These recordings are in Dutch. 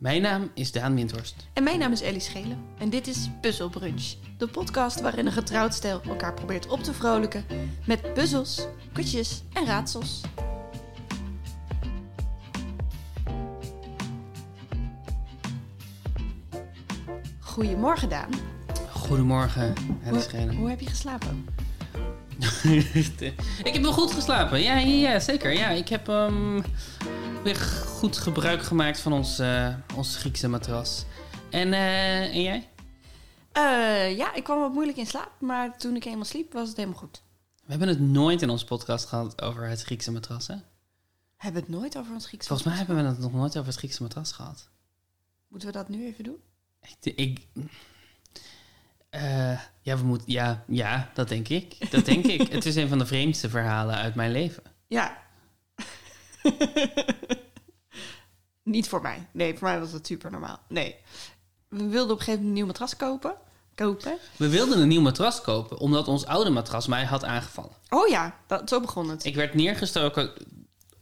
Mijn naam is Daan Windhorst. En mijn naam is Ellie Schelen. En dit is Puzzle Brunch. De podcast waarin een getrouwd stel elkaar probeert op te vrolijken met puzzels, kutjes en raadsels. Goedemorgen Daan. Goedemorgen, Ellie Schelen. hoe heb je geslapen? ik heb wel goed geslapen. Ja, ja, ja zeker. Ja, ik heb ehm, weer goed gebruik gemaakt van ons, eh, ons Griekse matras. En, eh, en jij? Eh, ja, ik kwam wat moeilijk in slaap, maar toen ik eenmaal sliep was het helemaal goed. We hebben het nooit in onze podcast gehad over het Griekse matras, hè? Hebben we het nooit over ons Griekse Volgens mij hebben we het nog nooit over het Griekse matras gehad. Moeten we dat nu even doen? Ik... ik ja, we moeten... Ja, ja, dat denk ik. Dat denk ik. Het is een van de vreemdste verhalen uit mijn leven. Ja. Niet voor mij. Nee, voor mij was het super normaal. Nee. We wilden op een gegeven moment een nieuw matras kopen. Kopen. We wilden een nieuw matras kopen, omdat ons oude matras mij had aangevallen. Oh ja, dat, zo begon het. Ik werd neergestoken,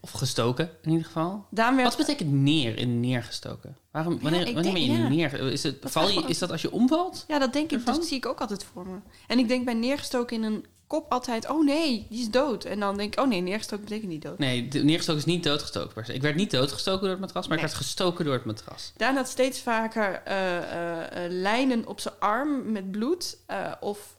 of gestoken in ieder geval. Daan werd... Wat betekent neer in neergestoken? Waarom, wanneer, ben je ja. neer? Is, het, Dat val je, is dat als je omvalt? Ja, dat denk ik. Dat zie ik ook altijd voor me. En ik denk bij neergestoken in een kop altijd... Oh nee, die is dood. En dan denk ik... Oh nee, neergestoken betekent niet dood. Nee, neergestoken is niet doodgestoken per se. Ik werd niet doodgestoken door het matras, maar ik werd gestoken door het matras. Daan had steeds vaker eh, eh, eh, lijnen op zijn arm met bloed of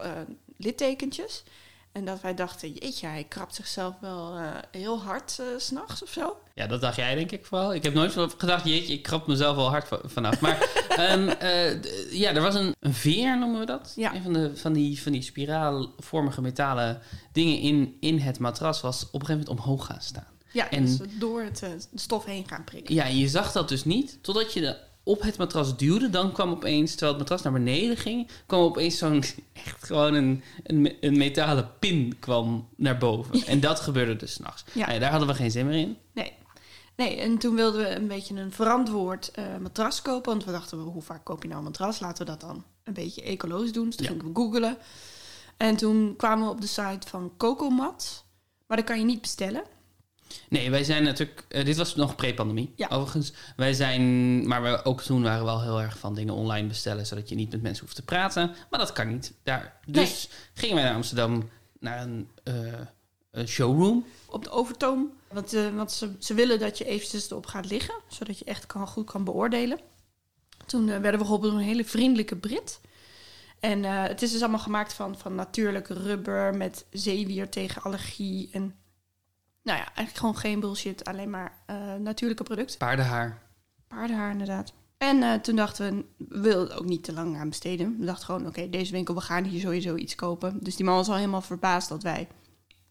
littekentjes. En dat wij dachten, jeetje, hij krabt zichzelf wel eh, heel hard eh, s s'nachts of zo. Ja, dat dacht jij denk ik vooral. Ik heb nooit gedacht, jeetje, ik krap mezelf wel hard va- vanaf. Maar ehm, eh, ja, er was een, een veer, noemen we dat. Ja. Een van, de, van, die, van die spiraalvormige metalen dingen in, in het matras was op een gegeven moment omhoog gaan staan. Ja, En- dus door het stof heen gaan prikken. Ja, je zag dat dus niet totdat je de, op het matras duwde. Dan kwam opeens, terwijl het matras naar beneden ging, kwam opeens zo'n echt gewoon een, een, een metalen pin kwam naar boven. En dat gebeurde dus s'nachts. Ja. Nou ja, daar hadden we geen zin meer in. Nee. Nee, en toen wilden we een beetje een verantwoord eh, matras kopen. Want we dachten, hoe vaak koop je nou een matras? Laten we dat dan een beetje ecologisch doen. Dus toen Ja. gingen we googlen. En toen kwamen we op de site van Cocomat. Maar dat kan je niet bestellen. Nee, wij zijn natuurlijk. eh, dit was nog pre-pandemie. Ja. Overigens. Wij zijn. Maar we, ook toen waren we wel heel erg van dingen online bestellen. Zodat je niet met mensen hoeft te praten. Maar dat kan niet. Daar. Dus gingen wij naar Amsterdam. Naar een, eh, een showroom. Op de overtoom. Want, eh, want ze, ze willen dat je eventjes erop gaat liggen. Zodat je echt kan, goed kan beoordelen. Toen werden we geholpen door een hele vriendelijke Brit. En het is dus allemaal gemaakt van, van natuurlijk rubber met zeewier tegen allergie. En nou ja, eigenlijk gewoon geen bullshit. Alleen maar eh, natuurlijke producten. Paardenhaar. Paardenhaar inderdaad. En eh, toen dachten we, we wilden ook niet te lang aan besteden. We dachten gewoon, oké, deze winkel, we gaan hier sowieso iets kopen. Dus die man was al helemaal verbaasd dat wij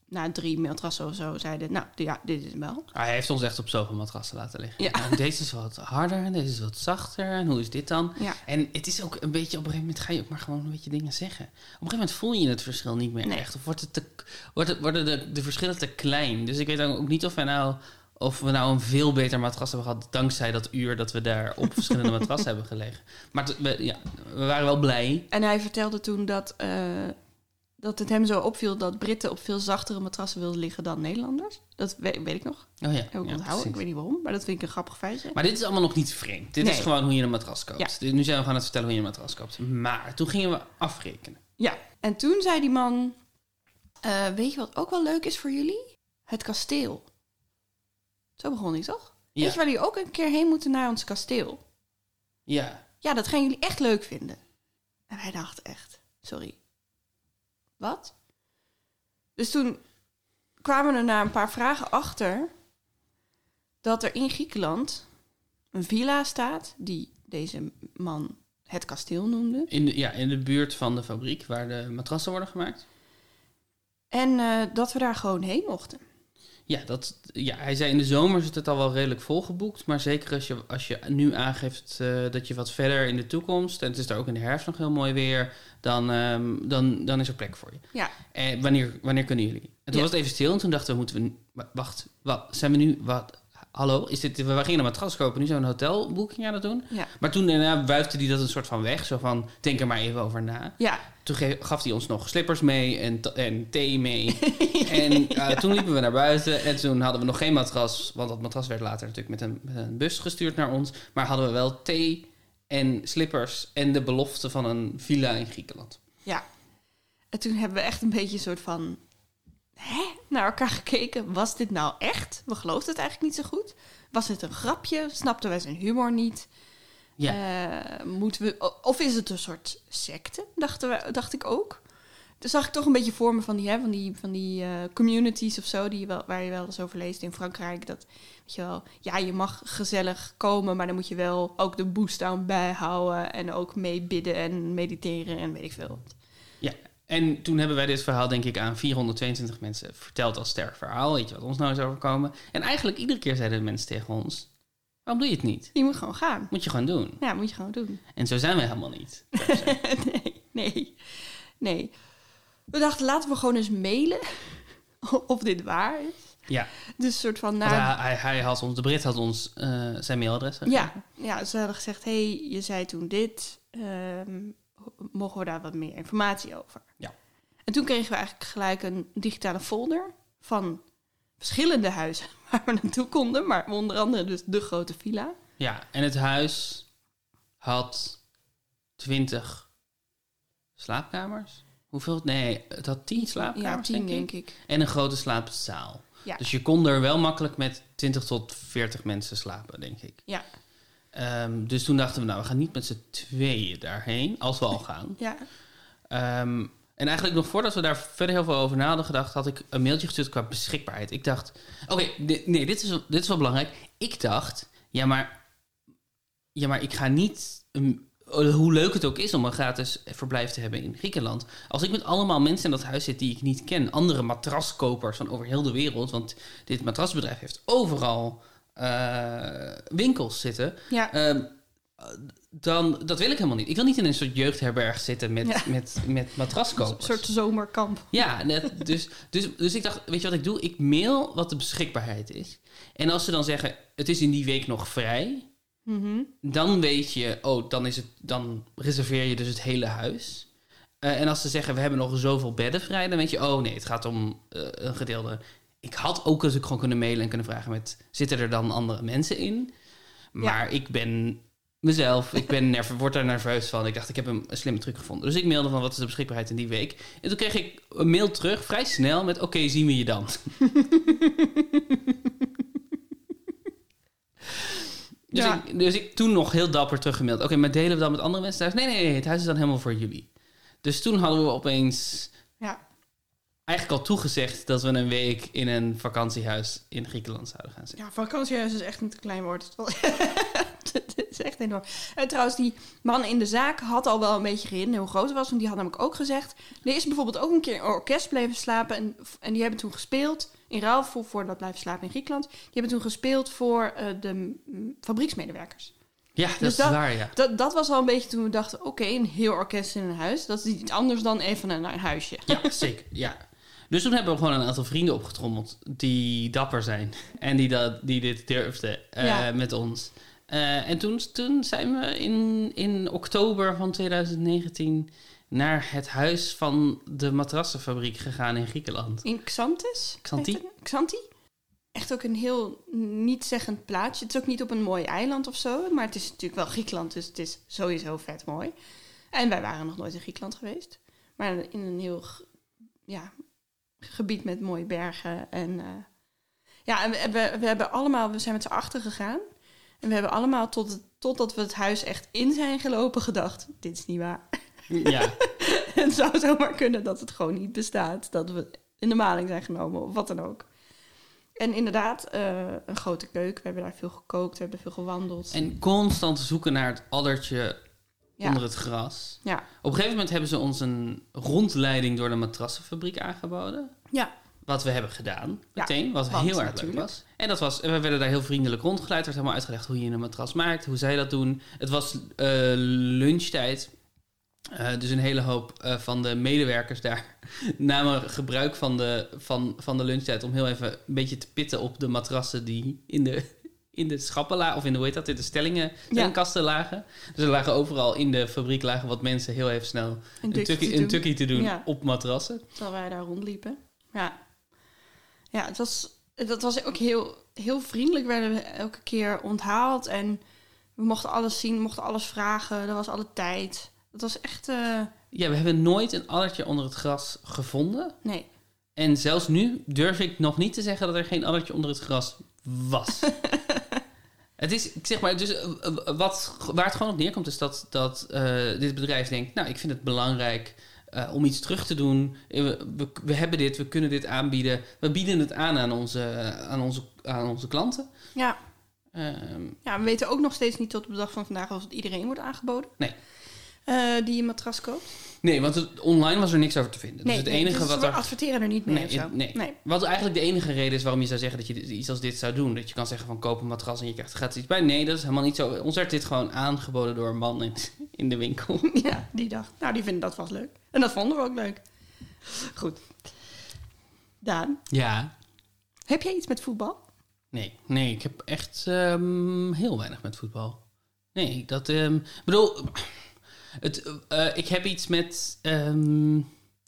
na drie mailtrassen of zo zeiden... Nou, ja, dit is hem wel. Ah, hij heeft ons echt op zoveel matrassen laten liggen. Ja. Nou, deze is wat harder en deze is wat zachter. En hoe is dit dan? Ja. En het is ook een beetje, op een gegeven moment ga je ook maar gewoon een beetje dingen zeggen. Op een gegeven moment voel je het verschil niet meer Nee. echt. Of wordt het te, wordt het, worden de, de verschillen te klein. Dus ik weet dan ook niet of wij nou... Of we nou een veel beter matras hebben gehad dankzij dat uur dat we daar op verschillende matrassen hebben gelegen. Maar we, ja, we waren wel blij. En hij vertelde toen dat, eh, dat het hem zo opviel dat Britten op veel zachtere matrassen wilden liggen dan Nederlanders. Dat weet, weet ik nog. Oh ja, Heb ik ja, onthouden. precies. Ik weet niet waarom, maar dat vind ik een grappig feitje. Maar dit is allemaal nog niet vreemd. Dit is gewoon hoe je een matras koopt. Ja. Dit- Nu zijn we gaan het vertellen hoe je een matras koopt. Maar toen gingen we afrekenen. Ja, en toen zei die man... eh, weet je wat ook wel leuk is voor jullie? Het kasteel. Zo begon hij, toch? Ja. Weet je waar jullie ook een keer heen moeten naar ons kasteel? Ja. Ja, dat gaan jullie echt leuk vinden. En wij dachten echt, sorry. Wat? Dus toen kwamen we er na een paar vragen achter... dat er in Griekenland een villa staat... die deze man het kasteel noemde. In de, ja, in de buurt van de fabriek waar de matrassen worden gemaakt. En eh, dat we daar gewoon heen mochten. Ja, dat, ja, hij zei in de zomer zit het al wel redelijk volgeboekt. Maar zeker als je, als je nu aangeeft eh, dat je wat verder in de toekomst... en het is daar ook in de herfst nog heel mooi weer... dan, ehm, dan, dan is er plek voor je. Ja, En wanneer, wanneer kunnen jullie? En toen Ja. was het even stil en toen dachten we, moeten we... wa- Wacht, wat, zijn we nu... Wat, hallo, is dit, we gingen een matras kopen, nu een hotelboeking aan het doen. Ja. Maar toen daarna wuifde hij dat een soort van weg. Zo van, denk er maar even over na. Ja, Toen gaf hij ons nog slippers mee en, en thee mee. en eh, toen liepen we naar buiten. En toen hadden we nog geen matras. Want dat matras werd later natuurlijk met een, met een bus gestuurd naar ons. Maar hadden we wel thee en slippers. En de belofte van een villa in Griekenland. ja. En toen hebben we echt een beetje een soort van... Hè? Naar elkaar gekeken. Was dit nou echt? We geloofden het eigenlijk niet zo goed. Was het een grapje? Snapten wij zijn humor niet? Ja. Eh, moeten we, of is het een soort secte, dachten we, dacht ik ook. Toen zag ik toch een beetje voor me van die, hè, van die, van die eh, communities of zo, die je wel, waar je wel eens over leest in Frankrijk. Dat, weet je wel, ja, je mag gezellig komen, maar dan moet je wel ook de boost down bijhouden. En ook mee bidden en mediteren en weet ik veel. Ja, en toen hebben wij dit verhaal denk ik aan 422 mensen verteld als sterk verhaal. Weet je wat ons nou is overkomen? En eigenlijk iedere keer zeiden de mensen tegen ons... Waarom doe je het niet? Je moet gewoon gaan. Moet je gewoon doen. Ja, moet je gewoon doen. En zo zijn we helemaal niet. nee, nee, nee. We dachten, laten we gewoon eens mailen of dit waar is. Ja, Dus een soort van naar... hij, hij had ons, de Brit had ons eh, zijn mailadres gegeven. Ja, ja, ze hadden gezegd, hey, je zei toen dit. ehm, mogen we daar wat meer informatie over? Ja. En toen kregen we eigenlijk gelijk een digitale folder van verschillende huizen waar we naartoe konden. Maar onder andere dus de grote villa. Ja, en het huis had 20 slaapkamers. Hoeveel? Nee, het had 10 Ja, slaapkamers, tien denk, denk ik. ik. En een grote slaapzaal. Ja. Dus je kon er wel makkelijk met 20 tot 40 mensen slapen, denk ik. Ja, Ehm, dus toen dachten we, nou, we gaan niet met z'n tweeën daarheen, als we al gaan. ja, Ehm, en eigenlijk nog voordat we daar verder heel veel over na hadden gedacht, had ik een mailtje gestuurd qua beschikbaarheid. Ik dacht, oké, nee, dit is, dit is wel belangrijk. Ik dacht, ja, maar, ja, maar ik ga niet, een- hoe leuk het ook is om een gratis verblijf te hebben in Griekenland. Als ik met allemaal mensen in dat huis zit die ik niet ken, andere matraskopers van over heel de wereld, want dit matrasbedrijf heeft overal eh, winkels zitten. ja. Ehm, dan, dat wil ik helemaal niet. Ik wil niet in een soort jeugdherberg zitten met, Ja. met, met Een matraskopers. soort zomerkamp. Ja, net, dus, dus, dus ik dacht, weet je wat ik doe? Ik mail wat de beschikbaarheid is. En als ze dan zeggen, het is in die week nog vrij... Mhm. dan weet je, oh, dan, is het, dan reserveer je dus het hele huis. Eh, en als ze zeggen, we hebben nog zoveel bedden vrij... dan weet je, oh nee, het gaat om eh, een gedeelde... Ik had ook natuurlijk gewoon kunnen mailen en kunnen vragen met... zitten er dan andere mensen in? Maar ik ben mezelf, ik ben word daar nerveus van. Ik dacht, ik heb een, een slimme truc gevonden. Dus ik mailde van, wat is de beschikbaarheid in die week? En toen kreeg ik een mail terug, vrij snel, met... oké, zien we je dan. Dus, Ja. ik, dus ik toen nog heel dapper teruggemaild. Oké, maar delen we dan met andere mensen thuis? Nee, nee, nee, het huis is dan helemaal voor jullie. Dus toen hadden we opeens Ja, eigenlijk al toegezegd... dat we een week in een vakantiehuis in Griekenland zouden gaan zitten. ja vakantiehuis is echt een te klein woord. Het is echt enorm. En trouwens, die man in de zaak had al wel een beetje gehinderd hoe groot het was. Want die had namelijk ook gezegd... Er is bijvoorbeeld ook een keer een orkest blijven slapen. En, en die hebben toen gespeeld... In ruil voor, voor dat blijven slapen in Griekenland. Die hebben toen gespeeld voor eh, de mm, fabrieksmedewerkers. Ja, dat Dus is dat- waar, ja. Dat, dat was al een beetje toen we dachten... Oké, een heel orkest in een huis. Dat is iets anders dan even een, een huisje. Ja, zeker. Ja. Dus toen hebben we gewoon een aantal vrienden opgetrommeld die dapper zijn. En die, dat, die dit durfden eh, Ja. met ons. Eh, en toen, toen zijn we in, in oktober van 2019 naar het huis van de matrassenfabriek gegaan in Griekenland. In? Heet het? Xanthi? Echt ook een heel niet-zeggend plaatsje. Het is ook niet op een mooi eiland of zo. Maar het is natuurlijk wel Griekenland, dus het is sowieso vet mooi. En wij waren nog nooit in Griekenland geweest. Maar in een heel ja, gebied met mooie bergen. En, eh, ja, en we, we, we hebben allemaal, we zijn met z'n achter gegaan. En we hebben allemaal tot totdat we het huis echt in zijn gelopen gedacht... dit is niet waar. Ja, Het zou zomaar kunnen dat het gewoon niet bestaat. Dat we in de maling zijn genomen of wat dan ook. En inderdaad, eh, een grote keuken. We hebben daar veel gekookt, we hebben veel gewandeld. en constant zoeken naar het addertje ja. onder het gras. Ja. Op een gegeven moment hebben ze ons een rondleiding door de matrassenfabriek aangeboden. ja, Wat we hebben gedaan, meteen. wat want heel erg leuk was. En dat was, we werden daar heel vriendelijk rondgeleid. Er werd helemaal uitgelegd hoe je een matras maakt, hoe zij dat doen. Het was eh, lunchtijd. Eh, dus een hele hoop eh, van de medewerkers daar namen gebruik van de, van, van de lunchtijd om heel even een beetje te pitten op de matrassen die in de, in de schappen of in de, hoe heet dat, in de stellingen, stellingkasten lagen. Dus er lagen overal in de fabriek lagen wat mensen heel even snel Een tukkie, te een doen. tukkie te doen Ja. op matrassen. Terwijl wij daar rondliepen. Ja, ja het was, dat was ook heel, heel vriendelijk. Werden we elke keer onthaald. En we mochten alles zien, mochten alles vragen. Er was alle tijd. Het was echt... eh, Ja, we hebben nooit een addertje onder het gras gevonden. nee, En zelfs nu durf ik nog niet te zeggen dat er geen addertje onder het gras was. het is, ik zeg maar, dus eh, eh, wat, waar het gewoon op neerkomt, is dat, dat eh, dit bedrijf denkt: Nou, ik vind het belangrijk om iets terug te doen. We, we, we hebben dit, we kunnen dit aanbieden. We bieden het aan aan onze, aan onze, aan onze klanten. ja. Ehm, ja, we weten ook nog steeds niet tot op de dag van vandaag of het iedereen wordt aangeboden. Nee. Die een matras koopt. Nee, want het, online was er niks over te vinden. dus het enige dus wat we er. adverteren er niet mee Nee, of zo. nee. nee. Wat eigenlijk de enige reden is waarom je zou zeggen dat je iets als dit zou doen. Dat je kan zeggen van koop een matras en je krijgt er gratis iets bij. Nee, dat is helemaal niet zo. Ons werd dit gewoon aangeboden door een man in, in de winkel. Ja, die dacht, nou, die vinden dat vast leuk. En dat vonden we ook leuk. Goed. Daan, Ja. heb jij iets met voetbal? Nee, nee, ik heb echt ehm, heel weinig met voetbal. Nee, dat... ehm, Ik bedoel, het, eh, ik heb iets met... ehm,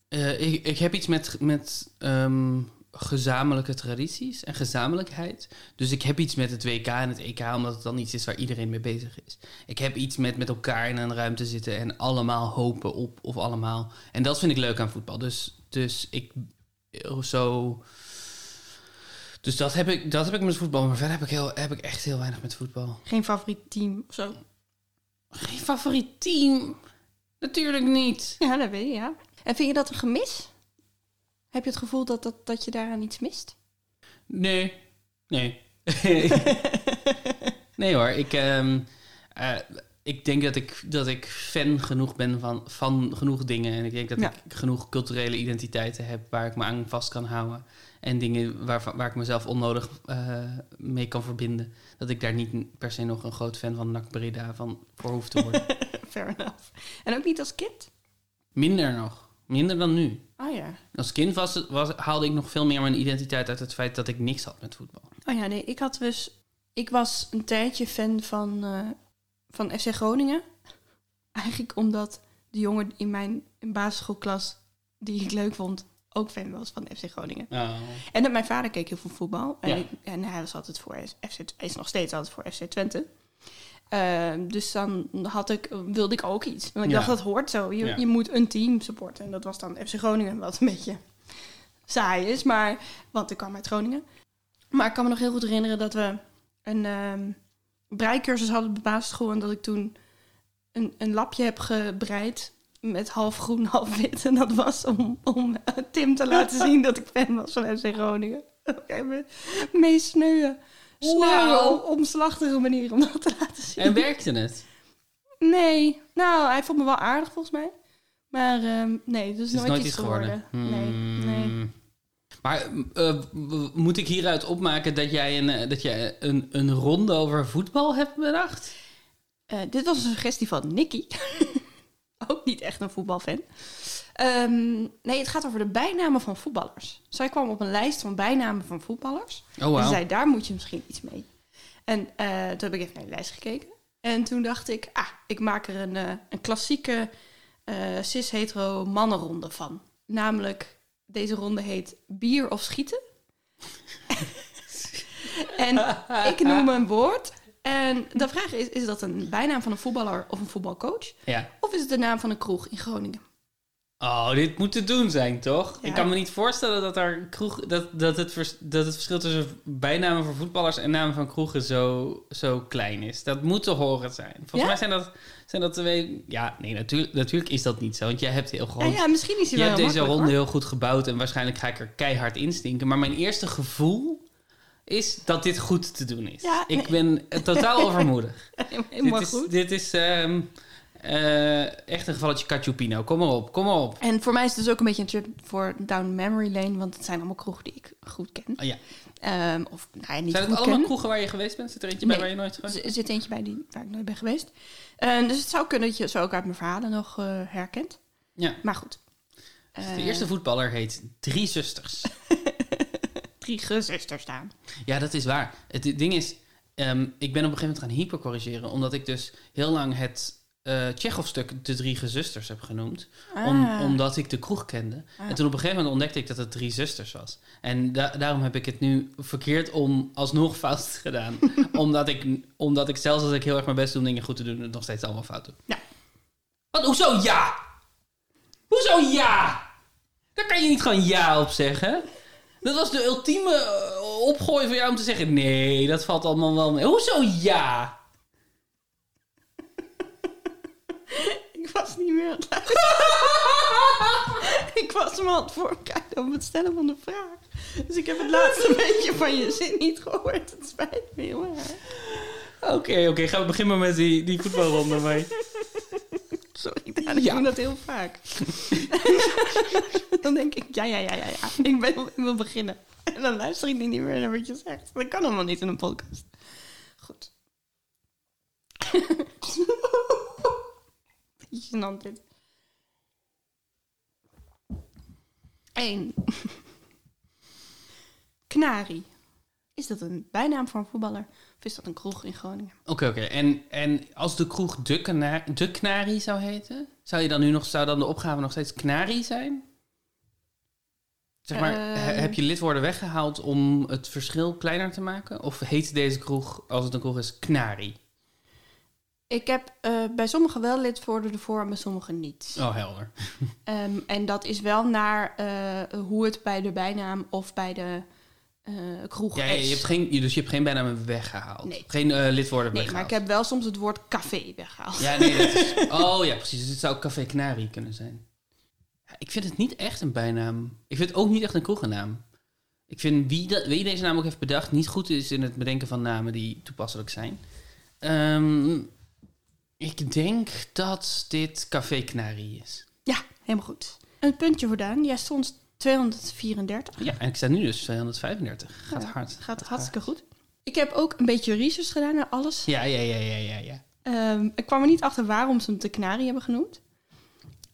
eh, ik, heb iets met, met ehm, gezamenlijke tradities en gezamenlijkheid. Dus ik heb iets met het WK en het EK, omdat het dan iets is waar iedereen mee bezig is. Ik heb iets met met elkaar in een ruimte zitten en allemaal hopen op of allemaal. En dat vind ik leuk aan voetbal. Dus, dus ik zo... Dus dat heb, ik, dat heb ik met voetbal. Maar verder heb ik, heel, heb ik echt heel weinig met voetbal. Geen favoriet team of zo? Geen favoriet team? Natuurlijk niet. Ja, dat weet je, ja. En vind je dat een gemis? Heb je het gevoel dat, dat, dat je daaraan iets mist? Nee. Nee. nee hoor. Ik, ehm, eh, ik denk dat ik, dat ik fan genoeg ben van, van genoeg dingen. En ik denk dat Ja. ik genoeg culturele identiteiten heb waar ik me aan vast kan houden. En dingen waar, waar ik mezelf onnodig eh, mee kan verbinden. Dat ik daar niet per se nog een groot fan van NAC Breda van voor hoef te worden. Fair enough. En ook niet als kind? Minder nog. Minder dan nu. Oh ja. Als kind was, was, haalde ik nog veel meer mijn identiteit uit het feit dat ik niks had met voetbal. Oh ja, nee, ik had dus... Ik was een tijdje fan van, eh, van FC Groningen. Eigenlijk omdat de jongen in mijn basisschoolklas, die ik leuk vond, ook fan was van FC Groningen. En dat mijn vader keek heel veel voetbal. En, Ja. ik- en hij was altijd voor FC, is nog steeds altijd voor FC Twente. Ehm, dus dan had ik, wilde ik ook iets. Want ik Ja. dacht, dat hoort zo. Je, Ja. je moet een team supporten. En dat was dan FC Groningen, wat een beetje saai is. Maar, want ik kwam uit Groningen. Maar ik kan me nog heel goed herinneren dat we een ehm breikursus hadden op de basisschool. En dat ik toen een, een lapje heb gebreid met half groen, half wit. En dat was om, om eh, Tim te laten zien dat ik fan was van FC Groningen. Oké, me meest sneuwe, sneuwe, Wauw. om- omslachtige manier om dat te laten zien. En werkte het? Nee, nou, hij vond me wel aardig volgens mij. Maar ehm, nee, dus Het is nooit, iets geworden. Nee, nee. Hmm. Maar eh, moet ik hieruit opmaken dat jij een, eh, dat jij een, een ronde over voetbal hebt bedacht? Dit was een suggestie van Nicky. Ook niet echt een voetbalfan. Ehm, nee, het gaat over de bijnamen van voetballers. Zij kwam op een lijst van bijnamen van voetballers. Oh, En ze zei, daar moet je misschien iets mee. En eh, toen heb ik even naar die lijst gekeken. En toen dacht ik, ah, ik maak er een, eh, een klassieke eh cis-hetero mannenronde van. Namelijk, deze ronde heet bier of schieten. en ik noem een woord. En de vraag is, is dat een bijnaam van een voetballer of een voetbalcoach? Ja. Of is het de naam van een kroeg in Groningen? Oh, dit moet te doen zijn, toch? Ja. Ik kan me niet voorstellen dat, er kroeg, dat, dat, het vers- dat het verschil tussen bijnamen voor voetballers en namen van kroegen zo, zo klein is. Dat moet te horen zijn. Volgens Ja? mij zijn dat, zijn dat twee... Ja, nee, natuurlijk, natuurlijk is dat niet zo. Want jij hebt heel gewoon... ja, misschien is hij je wel hebt heel deze ronde heel goed gebouwd en waarschijnlijk ga ik er keihard instinken. Maar mijn eerste gevoel is dat dit goed te doen is. Ja, ik ben eh, totaal overmoedig. Helemaal dit is, goed. Dit is ehm, eh, echt een gevalletje Cacciupino. Kom maar op, kom maar op. En voor mij is het dus ook een beetje een trip voor down memory lane, want het zijn allemaal kroegen die ik goed ken. Oh, ja. Ehm, of nou ja, niet Zijn het allemaal ken. kroegen waar je geweest bent? Zit er eentje Nee. bij waar je nooit geweest Er zit eentje bij die, waar ik nooit ben geweest. Eh, dus het zou kunnen dat je zo ook uit mijn verhalen nog eh, herkent. Ja. Maar goed. De Eh, eerste voetballer heet Drie Zusters. drie gezusters staan. Ja, dat is waar. Het ding is, ehm, ik ben op een gegeven moment gaan hypercorrigeren, omdat ik dus heel lang het eh Tsjechov-stuk De Drie Gezusters heb genoemd. Om, Ah. omdat ik de kroeg kende. Ah. En toen op een gegeven moment ontdekte ik dat het Drie Zusters was. En da- daarom heb ik het nu verkeerd om alsnog fout gedaan. omdat, ik, omdat ik zelfs als ik heel erg mijn best doe om dingen goed te doen, het nog steeds allemaal fout doe. Ja. Wat? Hoezo ja? Hoezo ja? Daar kan je niet gewoon ja op zeggen. Dat was de ultieme eh, opgooi voor jou om te zeggen: nee, dat valt allemaal wel mee. Hoezo ja? Ik was niet meer aan het ik was hem aan het voorkijken op het stellen van de vraag. Dus ik heb het laatste beetje van je zin niet gehoord. Het spijt me heel erg. Oké, oké, gaan we beginnen met die, die voetbalronde mee. Sorry, Daan, ik Ja. doe dat heel vaak. dan denk ik, ja, ja, ja, ja, ja. Ik, ben, ik wil beginnen. En dan luister ik niet meer naar wat je zegt. Dat kan allemaal niet in een podcast. Goed. Beetje gênant dit. Eén. Knari. Is dat een bijnaam voor een voetballer? Of is dat een kroeg in Groningen? Oké, oké. En, en als de kroeg de, kana- de Knari zou heten, zou, je dan nu nog, zou dan de opgave nog steeds Knari zijn? Zeg maar, Ehm. he- heb je lidwoorden weggehaald om het verschil kleiner te maken? Of heet deze kroeg, als het een kroeg is, Knari? Ik heb eh, bij sommigen wel lidwoorden ervoor en bij sommigen niet. Oh, helder. Ehm, en dat is wel naar eh, hoe het bij de bijnaam of bij de kroeg Ja, je hebt geen, dus je hebt geen bijnamen weggehaald. Nee. Geen eh, lidwoorden nee, maar weggehaald. ik heb wel soms het woord café weggehaald. Ja, nee, dat is... Oh ja, precies. Dus het zou Café Knari kunnen zijn. Ja, ik vind het niet echt een bijnaam. Ik vind het ook niet echt een kroegennaam. Ik vind wie, dat, wie deze naam ook heeft bedacht... niet goed is in het bedenken van namen die toepasselijk zijn. Ehm, ik denk dat dit Café Knari is. Ja, helemaal goed. Een puntje voor Daan. Jij stond 234. Ja, en ik sta nu dus 235. Gaat Ja, hard. Gaat hartstikke goed. Ik heb ook een beetje research gedaan naar alles. Ja, ja, ja, ja, ja, ja. Ehm, ik kwam er niet achter waarom ze hem de Knari hebben genoemd.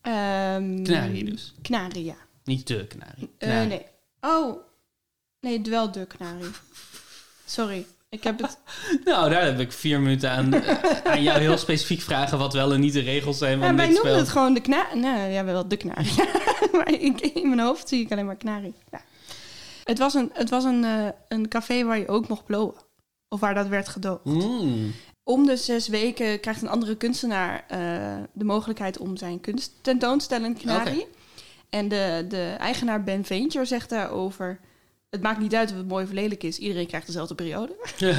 Ehm, Knari dus. Knari, ja. Niet de Knari. Eh, nee. Oh, nee, wel de Knari. Sorry, ik heb het... Nou, daar heb ik vier minuten aan, eh, aan jou heel specifiek vragen... wat wel en niet de regels zijn van Ja, wij dit noemen spel. het gewoon de Knari. Nee, ja, wel de Knari. maar in, in mijn hoofd zie ik alleen maar Knari. Ja. Het was, een, het was een, eh, een café waar je ook mocht blowen. Of waar dat werd gedoogd. Mm. Om de zes weken krijgt een andere kunstenaar eh, de mogelijkheid om zijn kunst tentoon te stellen in. En de, de eigenaar Ben Veentjer zegt daarover... Het maakt niet uit of het mooi of lelijk is. Iedereen krijgt dezelfde periode.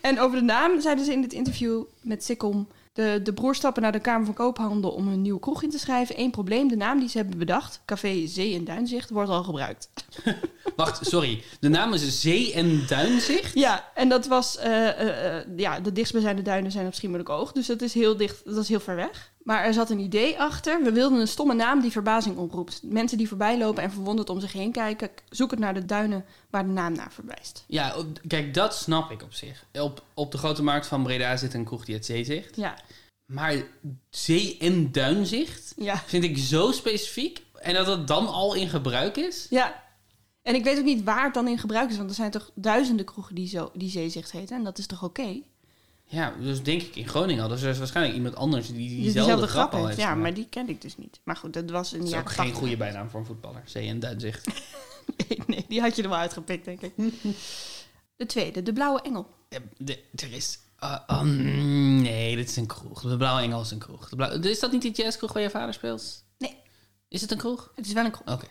En over de naam zeiden ze in dit interview met Sikkom... De, de broers stappen naar de Kamer van Koophandel om een nieuwe kroeg in te schrijven. Eén probleem, de naam die ze hebben bedacht, Café Zee en Duinzicht, wordt al gebruikt. Wacht, sorry. De naam is Zee- en Duinzicht? Ja, en dat was... eh, eh, eh, ja, de dichtstbijzijnde duinen zijn op Schiermonnikoog. Dus dat is heel dicht, dat is heel ver weg. Maar er zat een idee achter. We wilden een stomme naam die verbazing oproept. Mensen die voorbij lopen en verwonderd om zich heen kijken... zoeken naar de duinen waar de naam naar verwijst. Ja, kijk, dat snap ik op zich. Op, op de grote markt van Breda zit een kroeg die het zeezicht. Ja, Maar zee- en duinzicht ja, vind ik zo specifiek. En dat het dan al in gebruik is. ja. En ik weet ook niet waar het dan in gebruik is... want er zijn toch duizenden kroegen die, zo, die zeezicht heten... en dat is toch oké? Ja, dus denk ik in Groningen er is waarschijnlijk iemand anders die Die diezelfde, grap al heeft Ja, gemaakt. maar die ken ik dus niet. Maar goed, dat was een Dat is ook geen goede bijnaam voor een voetballer. Zee- en duinzicht. Nee, nee, die had je er wel uitgepikt, denk ik. De tweede, de Blauwe Engel. Ja, de- er is... uh, oh, mm, nee, dit is een kroeg. De Blauwe Engel is een kroeg. De blauwe, is dat niet die jazzkroeg waar je vader speelt? Nee. Is het een kroeg? Het is wel een kroeg. Oké.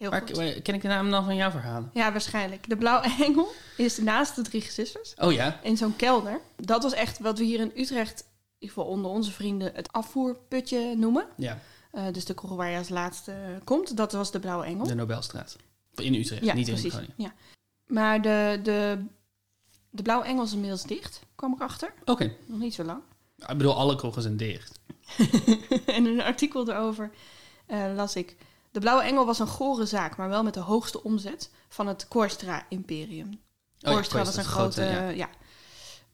Heel goed. waar- ken ik de naam dan van jouw verhalen? Ja, waarschijnlijk. De Blauwe Engel is naast de Drie Gezusters Oh ja? in zo'n kelder. Dat was echt wat we hier in Utrecht, in ieder geval onder onze vrienden, het afvoerputje noemen. Ja, Eh, dus de kroeg waar je als laatste komt. Dat was de Blauwe Engel. de Nobelstraat. In Utrecht, ja, niet in precies. Groningen. Ja. Maar de, de, de Blauwe Engel is inmiddels dicht, kwam ik achter. Oké. Nog niet zo lang. Ik bedoel, alle kroegen zijn dicht. en in een artikel erover eh, las ik... De Blauwe Engel was een gore zaak, maar wel met de hoogste omzet van het Korstra-imperium. Oh ja, Korstra was een grote... ja. ja.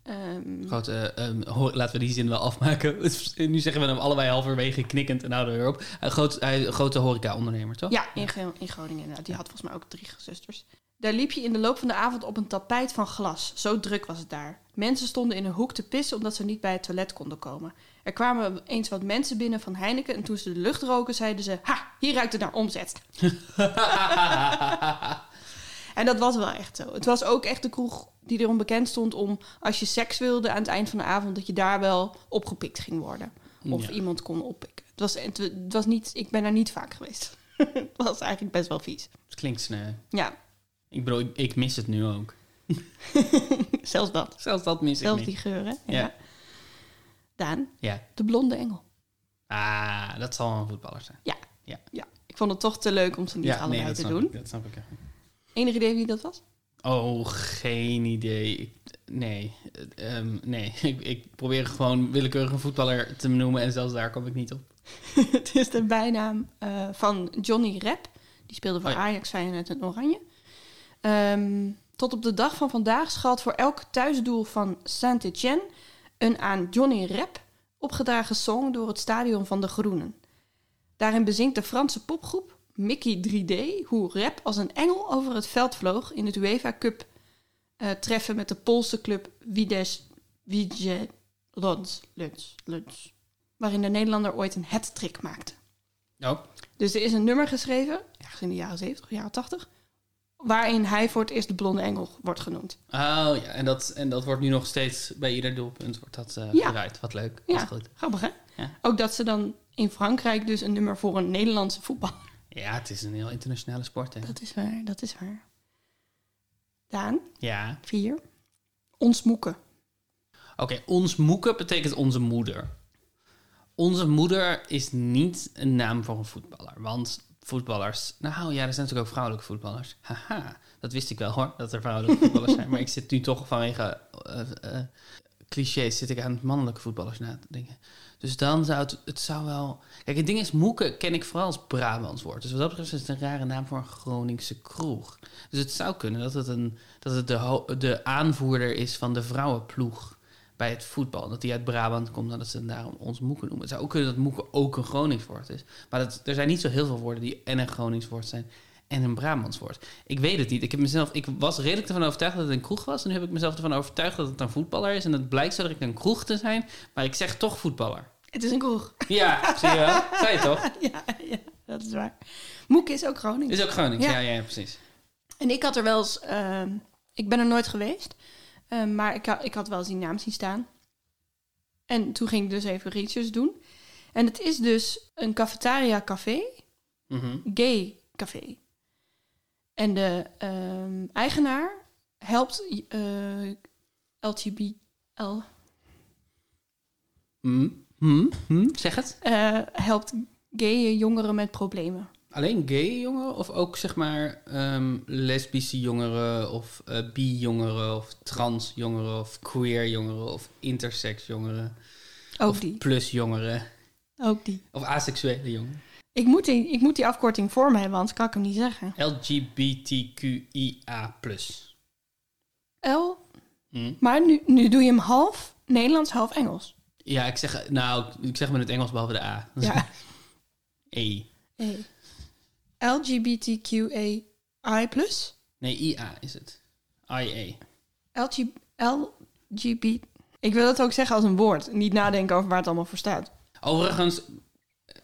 Ehm, Grote, ehm, laten we die zin wel afmaken. nu zeggen we hem allebei halverwege knikkend en houden we weer op. Een groot, hij- grote horeca-ondernemer, toch? ja, in, in Groningen inderdaad. Die had volgens mij ook drie zusters. Daar liep je in de loop van de avond op een tapijt van glas. Zo druk was het daar. Mensen stonden in een hoek te pissen omdat ze niet bij het toilet konden komen. Er kwamen eens wat mensen binnen van Heineken en toen ze de lucht roken, zeiden ze: Ha, hier ruikt het naar omzet. En dat was wel echt zo. Het was ook echt de kroeg die erom bekend stond om als je seks wilde aan het eind van de avond, dat je daar wel opgepikt ging worden. Of Ja. iemand kon oppikken. Het was, het, was niet, ik ben er niet vaak geweest. het was eigenlijk best wel vies. Het klinkt sneu. Ja, Ik bedoel, ik, ik mis het nu ook. zelfs dat. Zelfs dat mis Zelfs ik die niet. geuren. Ja. Ja. Daan, Ja. de blonde engel. Ah, dat zal een voetballer zijn. Ja. Ik vond het toch te leuk om ze niet allebei dat te doen. Ik, dat snap ik. Enig idee wie dat was? Oh, geen idee. Ik- nee, Eh, ehm, nee. Ik, ik probeer gewoon willekeurig een voetballer te noemen en zelfs daar kom ik niet op. het is de bijnaam eh, van Johnny Rep. Die speelde voor Oh ja. Ajax, Feyenoord en Oranje. Ehm, tot op de dag van vandaag schalt voor elk thuisdoel van Saint-Étienne... een aan Johnny Rep opgedragen song door het stadion van de Groenen. Daarin bezingt de Franse popgroep Mickey 3D... hoe Rep als een engel over het veld vloog in het UEFA Cup... eh, treffen met de Poolse club Widesz Lunds, waarin de Nederlander ooit een hat-trick maakte. Oh, Dus er is een nummer geschreven, ergens in de jaren 70 of jaren 80, waarin hij voor het eerst de blonde engel wordt genoemd. oh ja, en dat, en dat wordt nu nog steeds bij ieder doelpunt wordt dat eh Ja. gedraaid. Wat leuk. Ja. Wat goed. Grappig hè? Ja. Ook dat ze dan in Frankrijk dus een nummer voor een Nederlandse voetbal. Ja, het is een heel internationale sport. Hè. Dat is waar, dat is waar. Daan, Ja. vier. Ons moeken. Oké, ons moeke betekent onze moeder. Onze moeder is niet een naam voor een voetballer. Want voetballers... Nou ja, er zijn natuurlijk ook vrouwelijke voetballers. Haha, dat wist ik wel hoor, dat er vrouwelijke voetballers zijn. Maar ik zit nu toch vanwege eh, clichés zit ik aan mannelijke voetballers na te denken. Dus dan zou het, het zou wel... Kijk, het ding is, moeke ken ik vooral als Brabants woord. Dus wat dat betreft is het een rare naam voor een Groningse kroeg. Dus het zou kunnen dat het, een, dat het de, de aanvoerder is van de vrouwenploeg bij het voetbal. Dat die uit Brabant komt en dat ze daarom ons moeken noemen. Het zou ook kunnen dat moeken ook een Gronings woord is. Maar dat, er zijn niet zo heel veel woorden die en een Gronings woord zijn en een Brabants woord. Ik weet het niet. Ik, heb mezelf, ik was redelijk ervan overtuigd dat het een kroeg was. En nu heb ik mezelf ervan overtuigd dat het een voetballer is. En het blijkt zo dat ik een kroeg te zijn. Maar ik zeg toch voetballer. Het is een kroeg. Ja, zie je wel? Zei je toch? ja, ja, dat is waar. Moek is ook Groningen. Is ook Gronings. Ja. Ja, ja, ja, precies. En ik had er wel eens... ehm, ik ben er nooit geweest. Ehm, maar ik, ik had wel eens die naam zien staan. En toen ging ik dus even research doen. En het is dus een cafetaria café. Mhm. Gay café. En de ehm, eigenaar helpt. L, Hm? Hm? Hm? Zeg het. eh, helpt gay jongeren met problemen. Alleen gay jongeren of ook zeg maar ehm, lesbische jongeren of eh bi-jongeren of trans jongeren of queer jongeren of intersex jongeren Ook of die. plus jongeren Ook die. of asexuele jongeren. Ik moet, die. ik moet die afkorting voor me hebben, anders kan ik hem niet zeggen. LGBTQIA+. L, Hm? maar nu, nu doe je hem half Nederlands, half Engels. Ja, ik zeg, nou, ik zeg maar in het Engels behalve de A. Ja. E. E. LGBTQAI+. Nee, IA is het. IA. LG, LGB... Ik wil het ook zeggen als een woord. Niet nadenken over waar het allemaal voor staat. Overigens,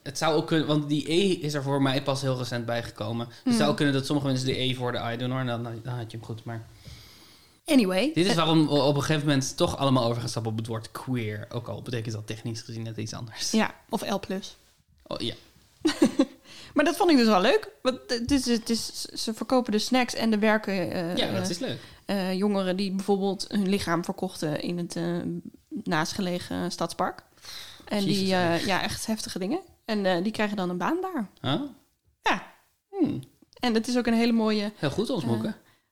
het zou ook kunnen, want die E is er voor mij pas heel recent bijgekomen. Dus Hmm. het zou ook kunnen dat sommige mensen de E voor de I doen hoor. En dan, dan had je hem goed. Maar Anyway. dit is waarom we op een gegeven moment toch allemaal over gaan stappen op het woord queer. Ook al betekent dat technisch gezien net iets anders. Ja, of L+. Oh, ja. Maar dat vond ik dus wel leuk. Want het is, het is, ze verkopen de snacks en de werken eh, ja, dat is leuk. eh, jongeren die bijvoorbeeld hun lichaam verkochten in het eh, naastgelegen stadspark. En Jezus, die, eh, ja, echt heftige dingen. En eh, die krijgen dan een baan daar. Huh? Ja. Hmm, En het is ook een hele mooie Heel goed ons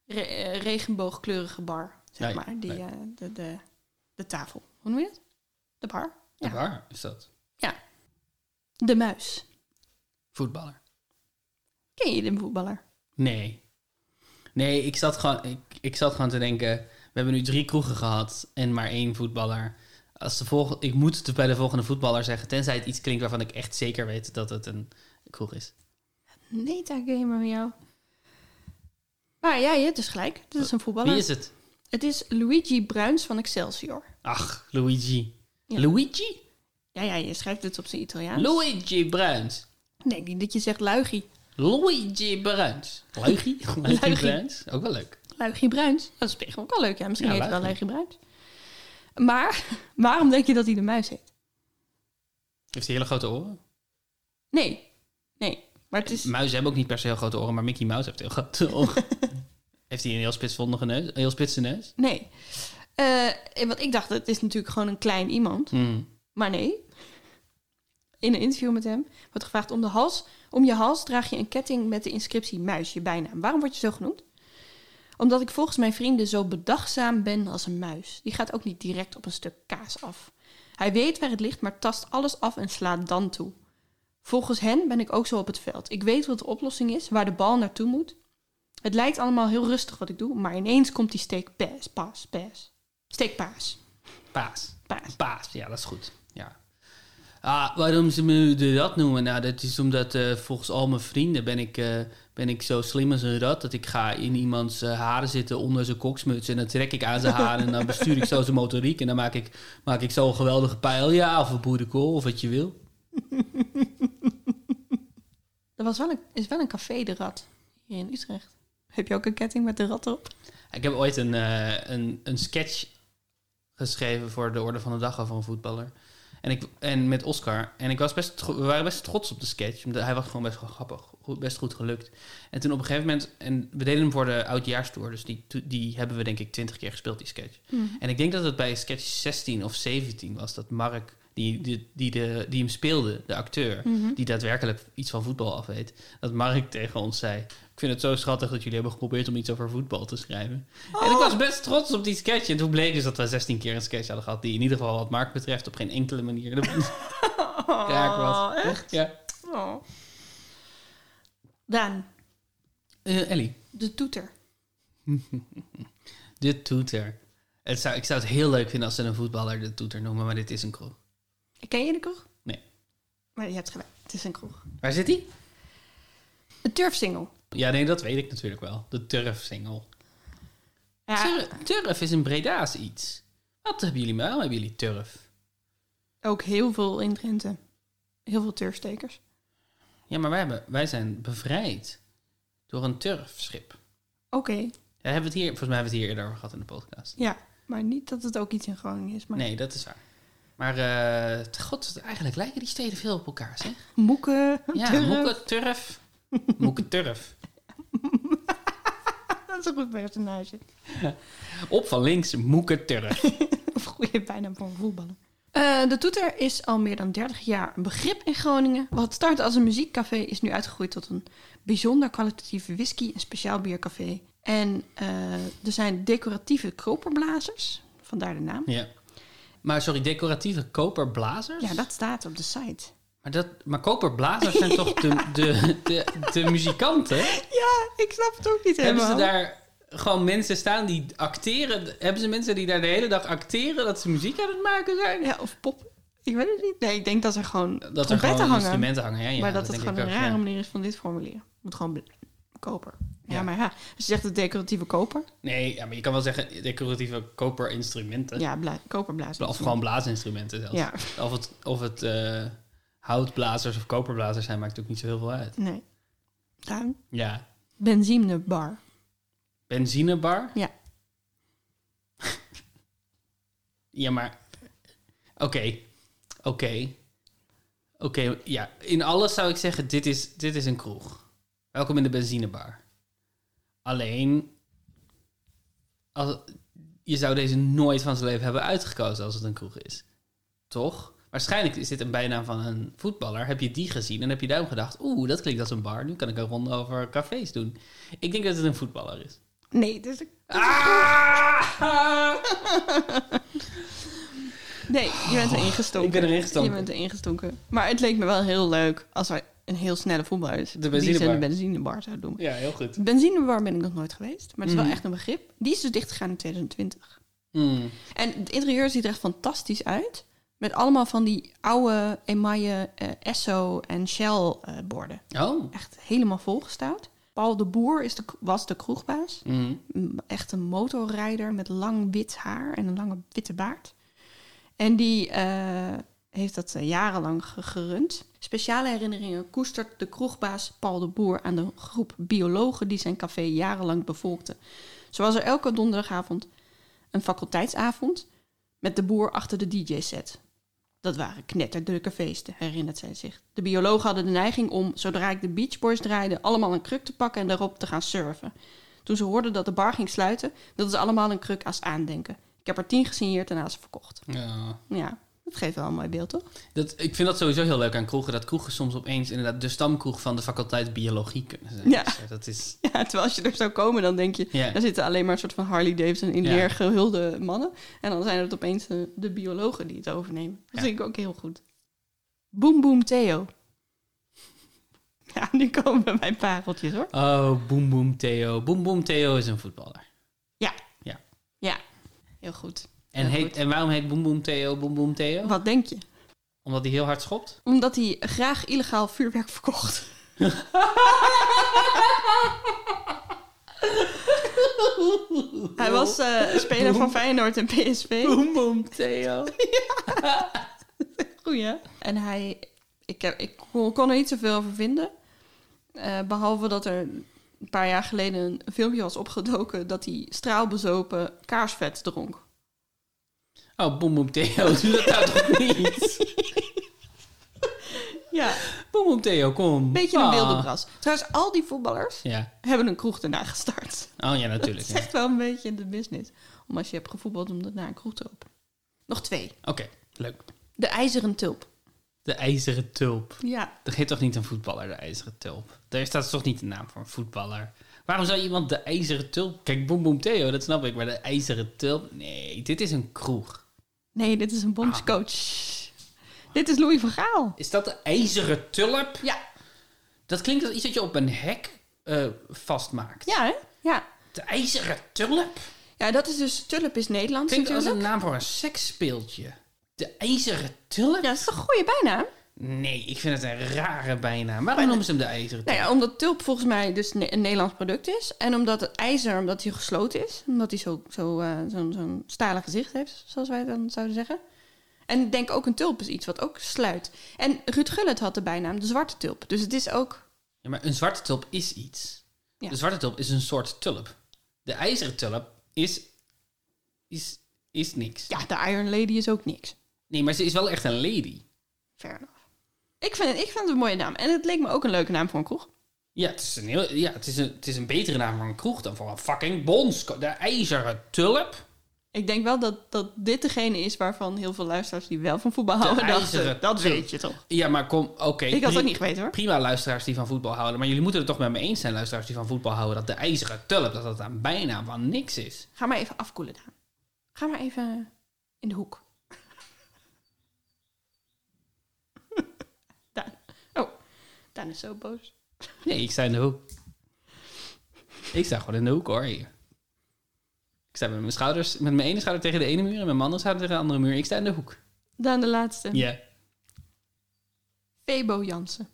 re- eh, regenboogkleurige bar, zeg Ja, maar. Die, eh, de, de, de tafel. Hoe noem je het? De bar? Ja. Waar is dat? De muis. Voetballer. Ken je de voetballer? Nee. Nee, ik zat, gewoon, ik, ik zat gewoon te denken... We hebben nu drie kroegen gehad en maar één voetballer. Als de volgende, ik moet het bij de volgende voetballer zeggen... tenzij het iets klinkt waarvan ik echt zeker weet dat het een kroeg is. Metagamer jou. Maar ja, je hebt dus gelijk. Het is een voetballer. Wie is het? Het is Luigi Bruins van Excelsior. Ach, Luigi. Ja. Luigi? Ja, ja, je schrijft het op zijn Italiaans. Luigi Bruins. Nee, niet dat je zegt Luigi. Luigi Bruins. Luigi? Luigi. Bruins? Ook wel leuk. Luigi Bruins. Dat is zich ook wel leuk. Ja, misschien Ja, heet hij wel Luigi. Bruins. Maar waarom denk je dat hij de muis heet? Heeft hij hele grote oren? Nee. Nee. Maar het is... Muizen hebben ook niet per se heel grote oren, maar Mickey Mouse heeft heel grote oren. heeft hij een heel spitsvondige neus? Een heel spitse neus? Nee. Eh, en wat ik dacht, het is natuurlijk gewoon een klein iemand. Hmm. Maar nee. In een interview met hem wordt gevraagd om de hals. Om je hals draag je een ketting met de inscriptie muis, je bijnaam. Waarom word je zo genoemd? Omdat ik volgens mijn vrienden zo bedachtzaam ben als een muis. Die gaat ook niet direct op een stuk kaas af. Hij weet waar het ligt, maar tast alles af en slaat dan toe. Volgens hen ben ik ook zo op het veld. Ik weet wat de oplossing is, waar de bal naartoe moet. Het lijkt allemaal heel rustig wat ik doe, maar ineens komt die steek paas, paas, paas. Steekpaas, Paas. paas. Paas, ja, dat is goed. Ah, waarom ze me de rat noemen? Nou, dat is omdat eh, volgens al mijn vrienden ben ik, eh, ben ik zo slim als een rat... dat ik ga in iemands eh, haren zitten onder zijn koksmuts... en dan trek ik aan zijn haren en dan bestuur ik zo zijn motoriek... en dan maak ik, maak ik zo een geweldige pijl. Ja, of een boerenkool, of wat je wil. Er was wel een, is wel een café de rat hier in Utrecht. Heb je ook een ketting met de rat erop? Ik heb ooit een, een, een sketch geschreven voor de Orde van de Dag over een voetballer. En, ik, en met Oscar. En ik was best, we waren best trots op de sketch. Omdat hij was gewoon best wel grappig. Goed, best goed gelukt. En toen op een gegeven moment... En we deden hem voor de Oudjaarstour. Dus die, die hebben we denk ik twintig keer gespeeld, die sketch. En ik denk dat het bij sketch 16 of 17 was. Dat Mark, die, die, die, de, die hem speelde, de acteur... die daadwerkelijk iets van voetbal af weet... dat Mark tegen ons zei... Ik vind het zo schattig dat jullie hebben geprobeerd om iets over voetbal te schrijven. En ik was best trots op die sketch. En toen bleek dus dat we 16 keer een sketch hadden gehad... die in ieder geval wat Mark betreft op geen enkele manier de kraak was. Oh, echt? Ja. Oh. Daan, Eh, Ellie, de toeter. de toeter. Het zou, ik zou het heel leuk vinden als ze een voetballer de toeter noemen... maar dit is een kroeg. Ken je de kroeg? Nee. Maar je hebt gelijk, het is een kroeg. Waar zit hij? Een turfsingel. Ja, nee, dat weet ik natuurlijk wel. De turfsingel. Ja, Turf, turf is een Breda's iets. Wat hebben jullie wel? Hebben jullie turf? ook heel veel in Drenthe. Heel veel turfstekers. Ja, maar wij, hebben, wij zijn bevrijd door een turfschip. Oké, Ja, hebben we het hier, volgens mij hebben we het hier eerder over gehad in de podcast. ja. Maar niet dat het ook iets in Groningen is. Maar Nee, dat is waar. Maar eh, god, eigenlijk lijken die steden veel op elkaar, zeg. Moeken, Ja, turf. Moeke Turf. Moeke Turf. Dat is een goed personage. Op van links, Moeke Turf. Of goede bijnaam van een voetballer. Eh, de toeter is al meer dan 30 jaar een begrip in Groningen. Wat startte als een muziekcafé is nu uitgegroeid tot een bijzonder kwalitatieve whisky- en speciaal biercafé. En eh, er zijn decoratieve koperblazers, vandaar de naam. Ja. Maar sorry, decoratieve koperblazers? Ja, dat staat op de site. Maar, dat, maar koperblazers zijn toch de, de, de, de muzikanten? Ja, ik snap het ook niet Hebben helemaal. ze daar gewoon mensen staan die acteren? Hebben ze mensen die daar de hele dag acteren dat ze muziek aan het maken zijn? Ja, of pop. Ik weet het niet. Nee, ik denk dat er gewoon Dat er gewoon hangen. instrumenten hangen. Ja, ja, maar dat, het denk gewoon een rare ja. manier is van dit formuleren. moet gewoon koper. Ja, Ja. maar ja, als je zegt het decoratieve koper. Nee, ja, maar je kan wel zeggen decoratieve koperinstrumenten. Ja, bla koperblazen. Of gewoon blaasinstrumenten zelfs. Ja, Of het, of het eh, houtblazers of koperblazers zijn, maakt ook niet zo heel veel uit. nee. Daan. Ja. Benzinebar. Benzinebar? Ja. Ja, maar... Oké. Oké. Oké, ja. In alles zou ik zeggen, dit is, dit is een kroeg. Welkom in de benzinebar. Alleen... Als, je zou deze nooit van zijn leven hebben uitgekozen als het een kroeg is. Toch? Waarschijnlijk is dit een bijnaam van een voetballer. Heb je die gezien en heb je daarom gedacht... Oeh, dat klinkt als een bar. Nu kan ik een ronde over cafés doen. Ik denk dat het een voetballer is. Nee, dus ik... Ah! Nee, je bent erin gestonken. Ik ben erin gestonken. Je bent erin gestonken. Maar het leek me wel heel leuk als er een heel snelle voetballer is. De Die benzinebar. ze een benzinebar zou doen. Ja, heel goed. De benzinebar ben ik nog nooit geweest. Maar het is wel echt een begrip. Die is dus dichtgegaan in 2020. Mm. En het interieur ziet er echt fantastisch uit. Met allemaal van die oude emaille eh, Esso en Shell eh, borden. Oh, Echt helemaal volgestouwd. Paul de Boer is de, was de kroegbaas. Mhm. Echt een motorrijder met lang wit haar en een lange witte baard. En die eh, heeft dat jarenlang ge- gerund. Speciale herinneringen koestert de kroegbaas Paul de Boer aan de groep biologen die zijn café jarenlang bevolkte. Zo was er elke donderdagavond een faculteitsavond met de boer achter de DJ-set. Dat waren knetterdrukke feesten, herinnert zij zich. De biologen hadden de neiging om, zodra ik de Beach Boys draaide, allemaal een kruk te pakken en daarop te gaan surfen. Toen ze hoorden dat de bar ging sluiten, wilden ze allemaal een kruk als aandenken. Ik heb er tien gesigneerd en aan ze verkocht. Ja. Ja, dat geeft wel een mooi beeld, toch? Dat, ik vind dat sowieso heel leuk aan kroegen. Dat kroegen soms opeens inderdaad de stamkroeg van de faculteit biologie kunnen zijn. Ja. Dus, eh, dat is... Ja, terwijl als je er zou komen, dan denk je... Ja. Daar zitten alleen maar een soort van Harley Davidson in Ja. gehulde mannen. En dan zijn het opeens de, de biologen die het overnemen. Dat Ja. vind ik ook heel goed. Boom Boom Theo. Ja, nu komen bij pareltjes hoor. Oh, Boom Boom Theo. Boom Boom Theo is een voetballer. Ja, heel goed. En, heet, en waarom heet Boom Boom Theo Boom Boom Theo? Wat denk je? Omdat hij heel hard schopt? Omdat hij graag illegaal vuurwerk verkocht. hij was eh, speler van Feyenoord en PSV. Boom Boom Theo. Goeie. hè? En hij, ik, heb, ik kon, kon er niet zoveel over vinden. Eh, behalve dat er een paar jaar geleden een filmpje was opgedoken dat hij straalbezopen kaarsvet dronk. Oh, Boom Boom Theo. Doe dat nou toch niet? Ja, Boom Boom Theo, kom. beetje een Ah. wilde bras. Trouwens, al die voetballers Ja. hebben een kroeg daarna gestart. Oh ja, Dat natuurlijk. is ja. echt wel een beetje de business. Om als je hebt gevoetbald om daarna een kroeg te openen. Nog twee. Oké, leuk. De IJzeren Tulp. De ijzeren tulp. Ja, Dat heet toch niet een voetballer, de ijzeren tulp? Daar staat toch niet de naam voor een voetballer? Waarom zou iemand de ijzeren tulp... Kijk, Boom Boom Theo, dat snap ik. Maar de ijzeren tulp... Nee, dit is een kroeg. Nee, dit is een bondscoach. Dit is Louis van Gaal. Is dat de ijzeren tulp? Ja. Dat klinkt als iets dat je op een hek eh, vastmaakt. Ja, hè? Ja. De ijzeren tulp? Ja, dat is dus... Tulp is Nederlands Klinkt als natuurlijk. een naam voor een seksspeeltje. De ijzeren tulp? Ja, dat is toch een goede bijnaam? Nee, ik vind het een rare bijnaam. Waarom noemen ze hem de ijzeren tulp? Nou ja, omdat tulp volgens mij dus een Nederlands product is. En omdat het ijzer, omdat hij gesloten is. Omdat hij zo'n zo, eh, zo'n zo'n stalen gezicht heeft, zoals wij dan zouden zeggen. En ik denk ook een tulp is iets wat ook sluit. En Ruud Gullit had de bijnaam de zwarte tulp. Dus het is ook... Ja, maar een zwarte tulp is iets. Ja. De zwarte tulp is een soort tulp. De ijzeren tulp is, is, is niks. Ja, de Iron Lady is ook niks. Nee, maar ze is wel echt een lady. Fair enough. Ik vind, het, ik vind het een mooie naam. En het leek me ook een leuke naam voor een kroeg. Ja, het is een, heel, ja, het is een, het is een betere naam voor een kroeg dan voor een fucking bons. De ijzeren tulp. Ik denk wel dat, dat dit degene is waarvan heel veel luisteraars die wel van voetbal houden ijzeren dachten. Dat tulp. weet je toch? Ja, maar kom, oké. Ik had ook niet geweten hoor. Prima luisteraars die van voetbal houden. Maar jullie moeten het toch met me eens zijn, luisteraars die van voetbal houden, dat de ijzeren tulp, dat dat een bijnaam van niks is. Ga maar even afkoelen, Daan. Ga maar even in de hoek. Daan. Oh, Is zo boos. Nee, ik sta in de hoek. Ik sta gewoon in de hoek hoor. Hier. Ik sta met mijn schouders, met mijn ene schouder tegen de ene muur en mijn andere schouder tegen de andere muur. Ik sta in de hoek. Daan de laatste. Ja. Febo Jansen.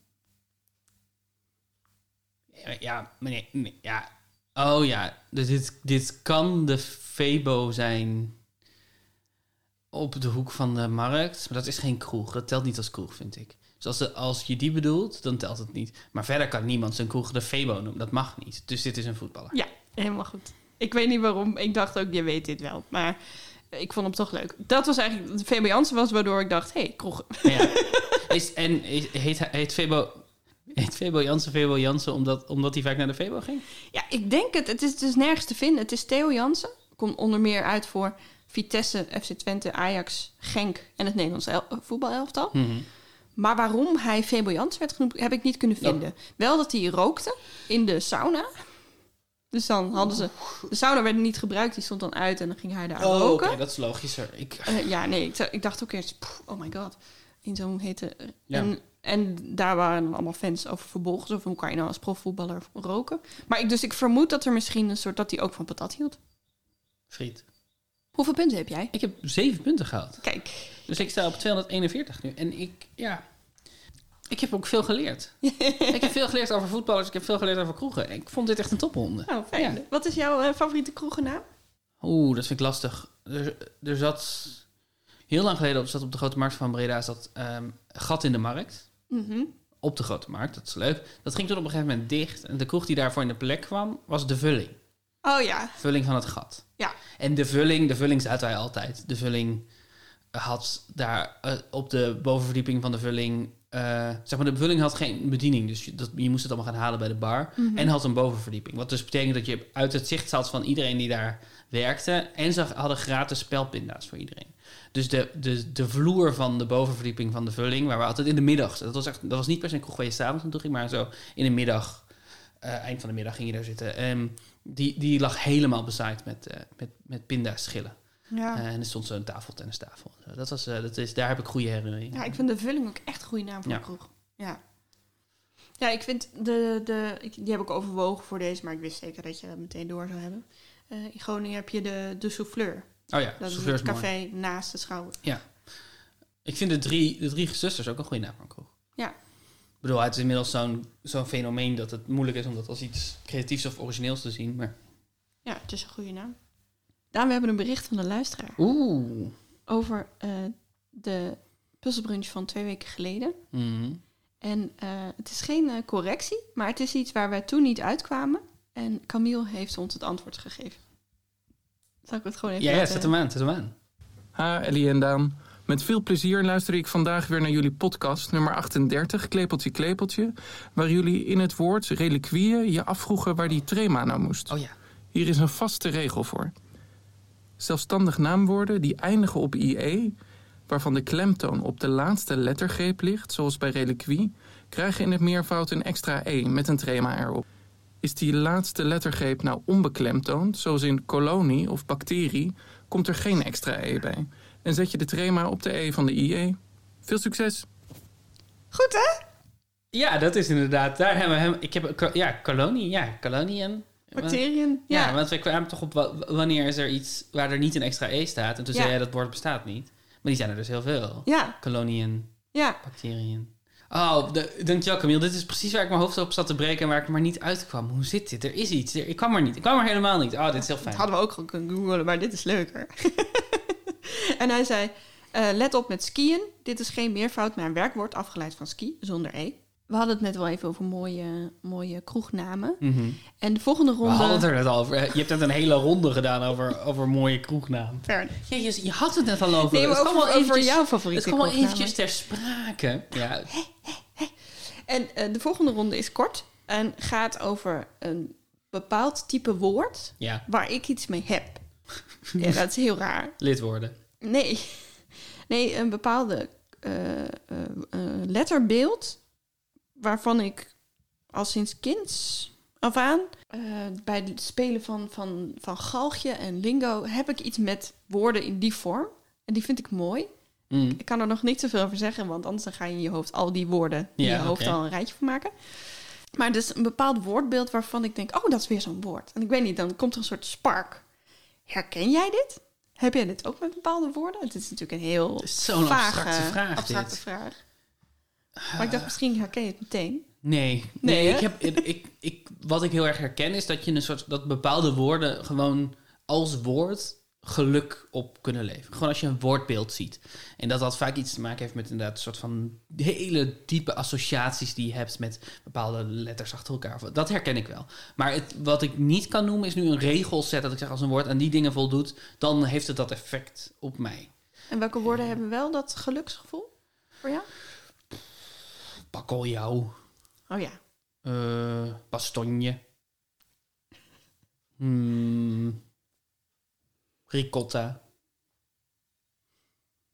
Ja, meneer. nee, ja. Oh ja, dus dit, dit kan de Febo zijn op de hoek van de markt. Maar dat is geen kroeg. Dat telt niet als kroeg, vind ik. Dus als, je die bedoelt, dan telt het niet. Maar verder kan niemand zijn kroeg de Febo noemen. Dat mag niet. Dus dit is een voetballer. Ja, helemaal goed. Ik weet niet waarom. Ik dacht ook, je weet dit wel. Maar ik vond hem toch leuk. Dat was eigenlijk... Febo Jansen was waardoor ik dacht... Hé, hey, kroeg. Ja. Is, en is- heet, heet Febo... Heet Febo Jansen Febo Jansen omdat, omdat hij vaak naar de Febo ging? Ja, ik denk het. Het is dus nergens te vinden. Het is Theo Jansen. Komt onder meer uit voor Vitesse, FC Twente, Ajax, Genk en het Nederlands el- voetbalelftal. Mhm. Maar waarom hij Febo werd genoemd, heb ik niet kunnen vinden. Wel dat hij rookte in de sauna. Dus dan hadden ze... De sauna werd niet gebruikt, die stond dan uit en dan ging hij daar Oh, oké, dat is logischer. Ik, Eh, ja, nee, ik, ik dacht ook eerst, oh my god, in zo'n hete... Ja. En, en daar waren dan allemaal fans over verbolgen. Zo van, hoe kan je nou als profvoetballer roken? Maar ik, dus ik vermoed dat er misschien een soort, dat hij ook van patat hield. Friet. Hoeveel punten heb jij? Ik heb zeven punten gehaald. Kijk, Dus ik sta op 241 nu. En ik, ja... Ik heb ook veel geleerd. ik heb veel geleerd over voetballers. Ik heb veel geleerd over kroegen. Ik vond dit echt een topronde. Nou, fijn. Wat is jouw eh, favoriete kroegennaam? Oeh, dat vind ik lastig. Er, er zat heel lang geleden op, zat op de Grote Markt van Breda zat ehm, gat in de markt. Mhm. Op de Grote Markt, dat is leuk. Dat ging toen op een gegeven moment dicht. En de kroeg die daarvoor in de plek kwam, was de vulling. Oh ja. Vulling van het gat. Ja. En de vulling, de vulling zaten wij altijd. De vulling had daar eh, op de bovenverdieping van de vulling... eh, zeg maar, de vulling had geen bediening. Dus je, dat, je moest het allemaal gaan halen bij de bar. Mhm. En had een bovenverdieping. Wat dus betekent dat je uit het zicht zat van iedereen die daar werkte. En ze hadden gratis spelpinda's voor iedereen. Dus de, de, de vloer van de bovenverdieping van de vulling... waar we altijd in de middag... Dat was, echt, dat was niet per se een kroeg waar je s'avonds naartoe ging... maar zo in de middag... eh, eind van de middag ging je daar zitten. Ehm, die, die lag helemaal bezaaid met, eh met, met pindaschillen. Ja. Eh, en er stond zo'n tafeltennistafel. Dat was, eh, dat is, daar heb ik goede herinneringen. ja, ik vind de vulling ook echt een goede naam voor Ja. kroeg. Ja. Ja, ik vind de, de... ik- Die heb ik overwogen voor deze, maar ik wist zeker dat je dat meteen door zou hebben. In Groningen heb je de, de Souffleur. Oh ja, Dat is het mooi. café naast de schouwer. Ik vind de drie, de drie zusters ook een goede naam voor een kroeg. Ja. Ik bedoel, het is inmiddels zo'n zo'n fenomeen dat het moeilijk is om dat als iets creatiefs of origineels te zien. Maar... Ja, het is een goede naam. Daan, we hebben een bericht van de luisteraar Oeh. over eh, de puzzelbrunch van twee weken geleden. Mhm. En eh, het is geen eh, correctie, maar het is iets waar wij toen niet uitkwamen. En Camille heeft ons het antwoord gegeven. Zal ik het gewoon even Ja, ja, zet hem aan, zet hem aan. Ha, Ellie en Daan. Met veel plezier luister ik vandaag weer naar jullie podcast nummer 38, Klepeltje Klepeltje, waar jullie in het woord reliquieën je afvroegen waar die trema nou moest. Oh ja. Hier is een vaste regel voor. Zelfstandig naamwoorden die eindigen op IE, waarvan de klemtoon op de laatste lettergreep ligt, zoals bij reliquie, krijgen in het meervoud een extra E met een trema erop. Is die laatste lettergreep nou onbeklemtoond, zoals in kolonie of bacterie, komt er geen extra E bij. En zet je de trema op de E van de IE. Veel succes! Goed hè? Ja, dat is inderdaad. Daar hebben we hem. Ik heb ja, kolonie, ja, kolonie en. Bacteriën. Ja, Ja, want we kwamen toch op wa- wanneer is er iets waar er niet een extra E staat. En toen Ja. zei jij dat woord bestaat niet. Maar die zijn er dus heel veel. ja, Koloniën, ja. bacteriën. Oh, de, dankjewel Camille. Dit is precies waar ik mijn hoofd op zat te breken en waar ik maar niet uitkwam. Hoe zit dit? Er is iets. Er- ik kwam er niet. Ik kwam er helemaal niet. Oh, dit is heel Dat fijn. hadden we ook gewoon kunnen googlen, maar dit is leuker. en hij zei, eh, let op met skiën. Dit is geen meervoud, maar een werkwoord afgeleid van ski, zonder E. We hadden het net wel even over mooie, mooie kroegnamen. Mhm. En de volgende We ronde... hadden het er net al over. Je hebt net een hele ronde gedaan over, over mooie kroegnaam. Ver- Ja, je, je had het net al over. Nee, maar Het over, eventjes- jouw Het favoriete kwam wel kroegnamen. eventjes ter sprake. Ja, En eh, de volgende ronde is kort en gaat over een bepaald type woord ja waar ik iets mee heb. Ja, dat is heel raar. lidwoorden. Nee, nee een bepaalde eh, eh, letterbeeld waarvan ik al sinds kinds af aan eh, bij het spelen van, van, van galgje en lingo heb ik iets met woorden in die vorm. En die vind ik mooi. Mm. Ik kan er nog niet zoveel over zeggen, want anders dan ga je in je hoofd al die woorden in Ja, je hoofd al een rijtje van maken. Maar dus een bepaald woordbeeld waarvan ik denk, oh, dat is weer zo'n woord. En ik weet niet, dan komt er een soort spark. Herken jij dit? Heb jij dit ook met bepaalde woorden? Het is natuurlijk een heel zo'n vage, abstracte vraag, abstracte dit. vraag. Maar ik dacht, misschien herken je het meteen. Nee, Nee, nee ik heb, ik, ik, wat ik heel erg herken is dat je een soort dat bepaalde woorden gewoon als woord geluk op kunnen leven. Gewoon als je een woordbeeld ziet. En dat dat vaak iets te maken heeft met inderdaad een soort van hele diepe associaties die je hebt met bepaalde letters achter elkaar. Dat herken ik wel. Maar het, wat ik niet kan noemen is nu een regelset dat ik zeg als een woord aan die dingen voldoet, dan heeft het dat effect op mij. En welke woorden hebben wel dat geluksgevoel voor jou? Bakkeljauw, Oh ja. eh bastonje, hmm, ricotta.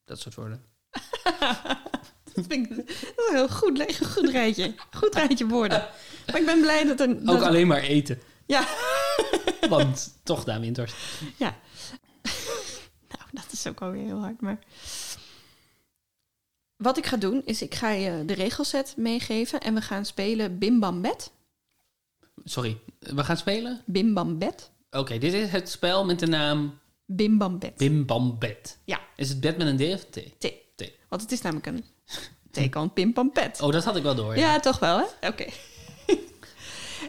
Dat soort woorden. Dat vind ik dat is een heel goed, goed rijtje. Goed rijtje woorden. Maar ik ben blij dat er... Ook alleen maar eten. Ja. Want toch Daan Winters. Ja. nou, dat is ook alweer heel hard, maar... Wat ik ga doen, is ik ga je de regelset meegeven... en we gaan spelen Bim Bam Bet. Sorry, we gaan spelen? Bim Bam Bet. Oké, dit is het spel met de naam Bim Bam Bet. Bim Bam Bed. Ja, Is het bed met een D of T? T. T. Want het is namelijk een Pam Pet. Oh, dat had ik wel door. ja. Ja. toch wel, hè? Oké.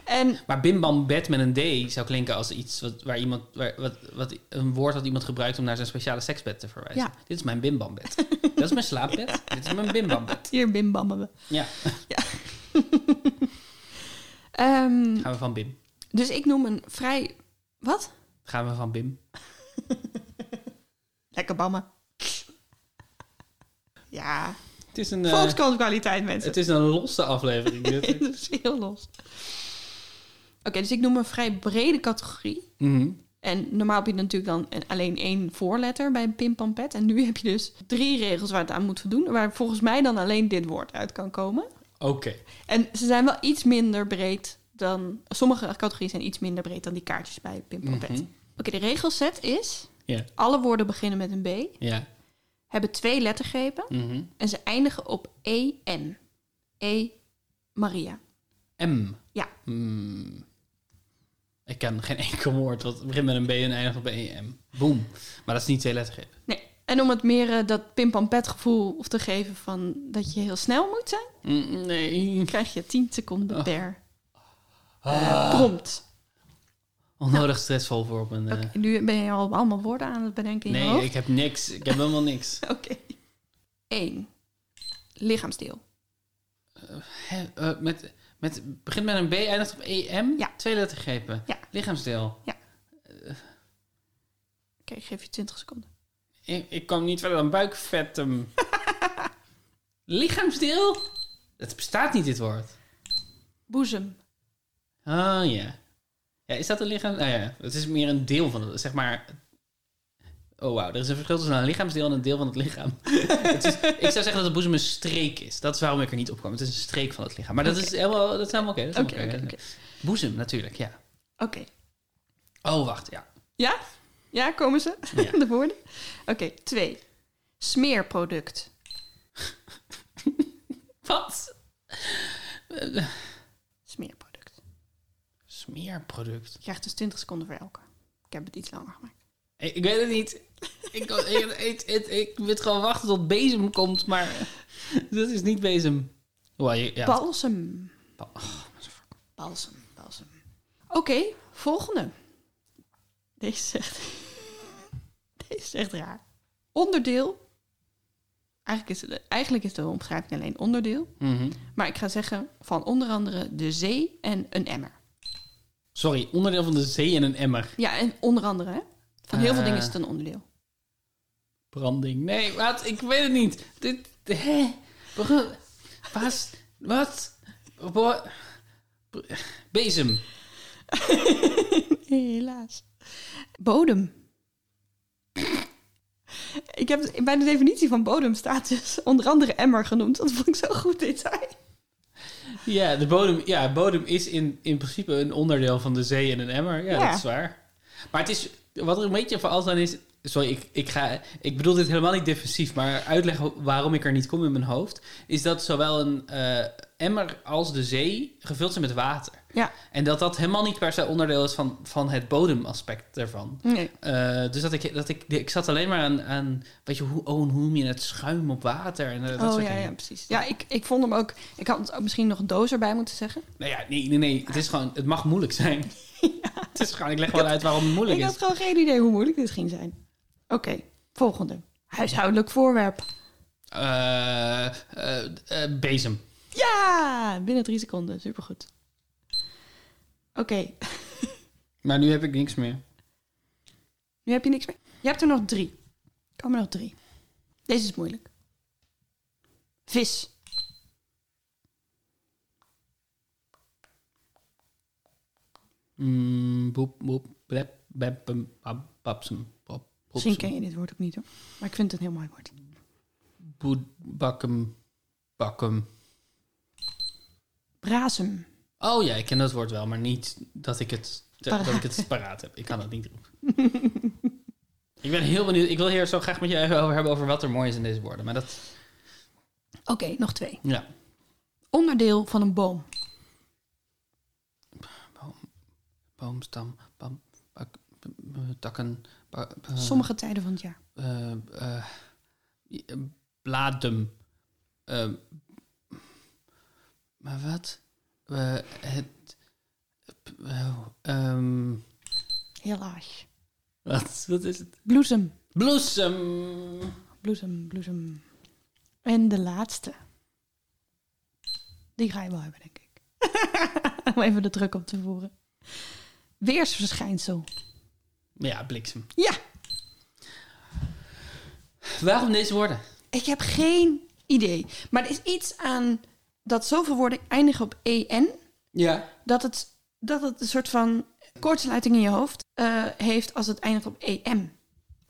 en Maar bim bam bed met een D zou klinken als iets wat, waar iemand, waar, wat, wat, een woord dat iemand gebruikt om naar zijn speciale seksbed te verwijzen. Ja. Dit is mijn bim bam bed. dat is mijn slaapbed. Dit is mijn bim bam bed. hier Bim Bam. Bam. Ja, Ehm, gaan we van bim. dus ik noem een vrij... Wat? Gaan we van bim. Lekker bammen. Ja, Het is een, eh, mensen. het is een losse aflevering. dit. Het is heel los. Oké, dus ik noem een vrij brede categorie. Mhm. En normaal heb je natuurlijk dan een- alleen één voorletter bij een Pim Pam Pet. En nu heb je dus drie regels waar het aan moet voldoen. Waar volgens mij dan alleen dit woord uit kan komen. Oké. En ze zijn wel iets minder breed dan... Sommige categorieën zijn iets minder breed dan die kaartjes bij Pim Pam Pet. Oké, de regelset is... Ja. Alle woorden beginnen met een B. Ja. Hebben twee lettergrepen. Mhm. En ze eindigen op EN. E. Maria. M. Ja. Hmm. Ik ken geen enkel woord wat begint met een B en eindigt op een EM. Boom. Maar dat is niet twee lettergrepen. Nee. En om het meer eh, dat pim pam pet gevoel te geven van dat je heel snel moet zijn, Mm, Nee. krijg je 10 seconden Oh. per eh, prompt. Onnodig stressvol voor op een... eh, Oké, nu ben je al allemaal woorden aan het bedenken in je Nee, hoofd. ik heb niks. Ik heb helemaal niks. Oké. 1. Lichaamsdeel. Eh, met, met, begint met een B, eindigt op EM? Ja. Twee lettergrepen. Ja. Lichaamsdeel. Oké, ik geef je 20 seconden. Ik, ik kan niet verder dan buikvetten. Lichaamsdeel? Het bestaat niet, dit woord. Boezem. Oh ja. Ja, is dat een lichaam? Nou ja, het is meer een deel van het, zeg maar... Oh wauw, er is een verschil tussen een lichaamsdeel en een deel van het lichaam. het is, ik zou zeggen dat de boezem een streek is. Dat is waarom ik er niet op kwam. Het is een streek van het lichaam. Maar dat is helemaal, dat is helemaal oké. Oké. Boezem, natuurlijk, ja. Oké. Oh, wacht, ja. Ja? Ja, komen ze? Ja. De woorden? Oké, 2. Smeerproduct. Wat? Smeerproduct. Smeerproduct. Je krijgt dus 20 seconden voor elke. Ik heb het iets langer gemaakt. Ik, ik weet het niet. Ik, ik, ik, ik, ik moet gewoon wachten tot bezem komt, maar dat is niet bezem. Je- ja. Balsem. Ba- Balsem, balsem. Oké, volgende. Deze echt... Deze is echt raar. Onderdeel. Eigenlijk is, het, eigenlijk is de omschrijving alleen onderdeel. Mhm. Maar ik ga zeggen van onder andere de zee en een emmer. Sorry, onderdeel van de zee en een emmer. Ja, en onder andere, hè? Van heel veel Eh. dingen is het een onderdeel. Branding. Nee, wat? Ik weet het niet. Dit, hè? Wat? Wat? Bo- Bezem. Helaas. Bodem. Ik heb bij de definitie van bodem staat dus onder andere emmer genoemd. Dat vond ik zo goed detail. Ja, de bodem, ja, bodem is in, in principe een onderdeel van de zee en een emmer. Ja, Ja. dat is waar. Maar het is, wat er een beetje van als aan is... Sorry, ik, ik, ga, ik bedoel dit helemaal niet defensief, maar uitleggen waarom ik er niet kom in mijn hoofd... is dat zowel een eh, emmer als de zee gevuld zijn met water. Ja. En dat dat helemaal niet per se onderdeel is van, van het bodemaspect ervan. Nee. Eh, dus dat ik, dat ik, ik zat alleen maar aan, aan weet je, hoe, oh, hoe noem je het, schuim op water en eh, dat oh soort ja, dingen. ja, precies. Ja, ik, ik vond hem ook... Ik had ook misschien nog een doos erbij moeten zeggen. Nou ja, nee, nee, nee. Het is gewoon, het mag moeilijk zijn. Het is gewoon, ik leg wel uit waarom het moeilijk ik is. had gewoon geen idee hoe moeilijk dit ging zijn. Oké, volgende. Huishoudelijk voorwerp. Eh, bezem. Ja, binnen drie seconden. Supergoed. Oké, Maar nu heb ik niks meer. nu heb je niks meer. Je hebt er nog drie. Er komen nog drie. Deze is moeilijk. Vis. Mm, boep, boep, blep, bem, bab, babsem, bop, Misschien ken je dit woord ook niet hoor. Maar ik vind het een heel mooi woord. Boed, bakkem, bakkem. Brasem. Oh ja, ik ken dat woord wel, maar niet dat ik het, dat ik het paraat heb. Ik kan het niet roepen. ik ben heel benieuwd. Ik wil hier zo graag met je even over hebben over wat er mooi is in deze woorden. Maar dat, Oké, nog twee. ja. Onderdeel van een boom. Boomstam, bam, bak, takken, b- Sommige tijden van het jaar. eh, eh, eh, bladem, eh, Maar wat? Het... eh, ehm, Helaas. wat, wat is het? Bloesem. Bloesem. Bloesem, bloesem. En de laatste. Die ga je wel hebben, denk ik. Om even de druk op te voeren. Weersverschijnsel. Ja, bliksem. Ja, Waarom deze woorden? ik heb geen idee. Maar er is iets aan dat zoveel woorden eindigen op en, Ja. dat het, dat het een soort van kortsluiting in je hoofd eh, heeft als het eindigt op em.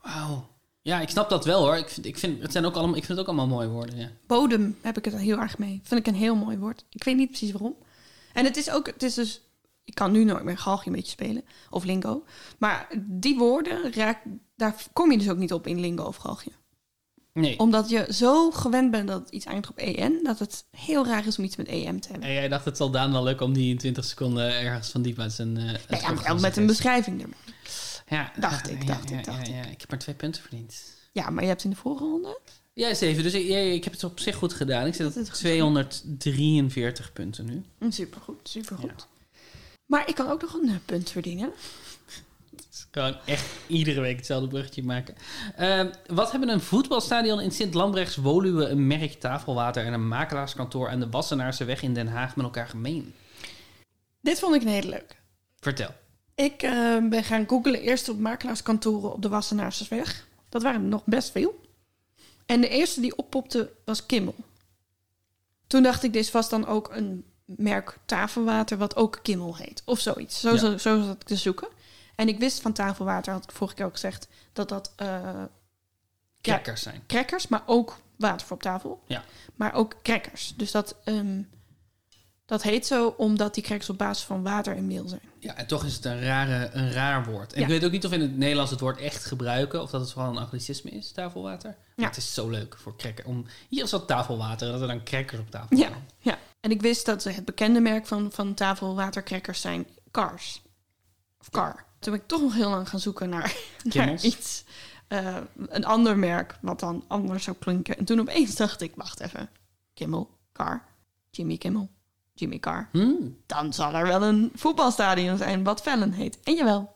Wauw. Ja, ik snap dat wel hoor. Ik vind, ik vind, het, zijn ook allemaal, ik vind het ook allemaal mooie woorden. Ja. Bodem heb ik het heel erg mee. Vind ik een heel mooi woord. Ik weet niet precies waarom. En het is ook, het is dus, ik kan nu nooit meer galgje een beetje spelen of lingo. Maar die woorden, raak, daar kom je dus ook niet op in lingo of galgje. Nee. Omdat je zo gewend bent dat iets eindigt op en, dat het heel raar is om iets met em te hebben. En jij dacht het zal Daan wel lukken om die in 20 seconden ergens van diep uit zijn... uit ja, met een beschrijving erbij. Ja, Dacht ik, dacht ja, ik, dacht ja, ja. Ik heb maar twee punten verdiend. Ja, maar je hebt in de vorige ronde. Ja, zeven. Dus ik, ik heb het op zich goed gedaan. Ik zit op goed. 243 punten nu. Supergoed, supergoed. Maar ik kan ook nog een punt verdienen. Gewoon echt iedere week hetzelfde bruggetje maken. Eh, wat hebben een voetbalstadion in Sint-Lambrechts, Woluwe, een merk tafelwater en een makelaarskantoor aan de Wassenaarse weg in Den Haag met elkaar gemeen? Dit vond ik een hele leuke. Vertel. Ik eh, ben gaan googlen eerst op makelaarskantoren op de Wassenaarsweg. Dat waren er nog best veel. En de eerste die oppopte was Kimmel. Toen dacht ik, dit is vast dan ook een merk tafelwater wat ook Kimmel heet. Of zoiets. Zo, Ja. zo, zo zat ik te zoeken. En ik wist van tafelwater, had ik vorige keer ook gezegd, dat dat eh, Crackers zijn. crackers, maar ook water voor op tafel. Ja. Maar ook crackers. Dus dat, ehm, dat heet zo omdat die crackers op basis van water en meel zijn. Ja, en toch is het een, rare, een raar woord. En Ja. ik weet ook niet of in het Nederlands het woord echt gebruiken... of dat het vooral een anglicisme is, tafelwater. Maar Ja. het is zo leuk voor cracker. Om, hier is wat tafelwater en dat er dan crackers op tafel Ja, zijn. ja. En ik wist dat het bekende merk van, van tafelwatercrackers zijn Cars. Of Car. Toen ben ik toch nog heel lang gaan zoeken naar, iets. eh, een ander merk wat dan anders zou klinken. En toen opeens dacht ik, wacht even. Kimmel, Car, Jimmy Kimmel, Jimmy Car. Hmm, Dan zal er wel een voetbalstadion zijn wat Vellen heet. En jawel.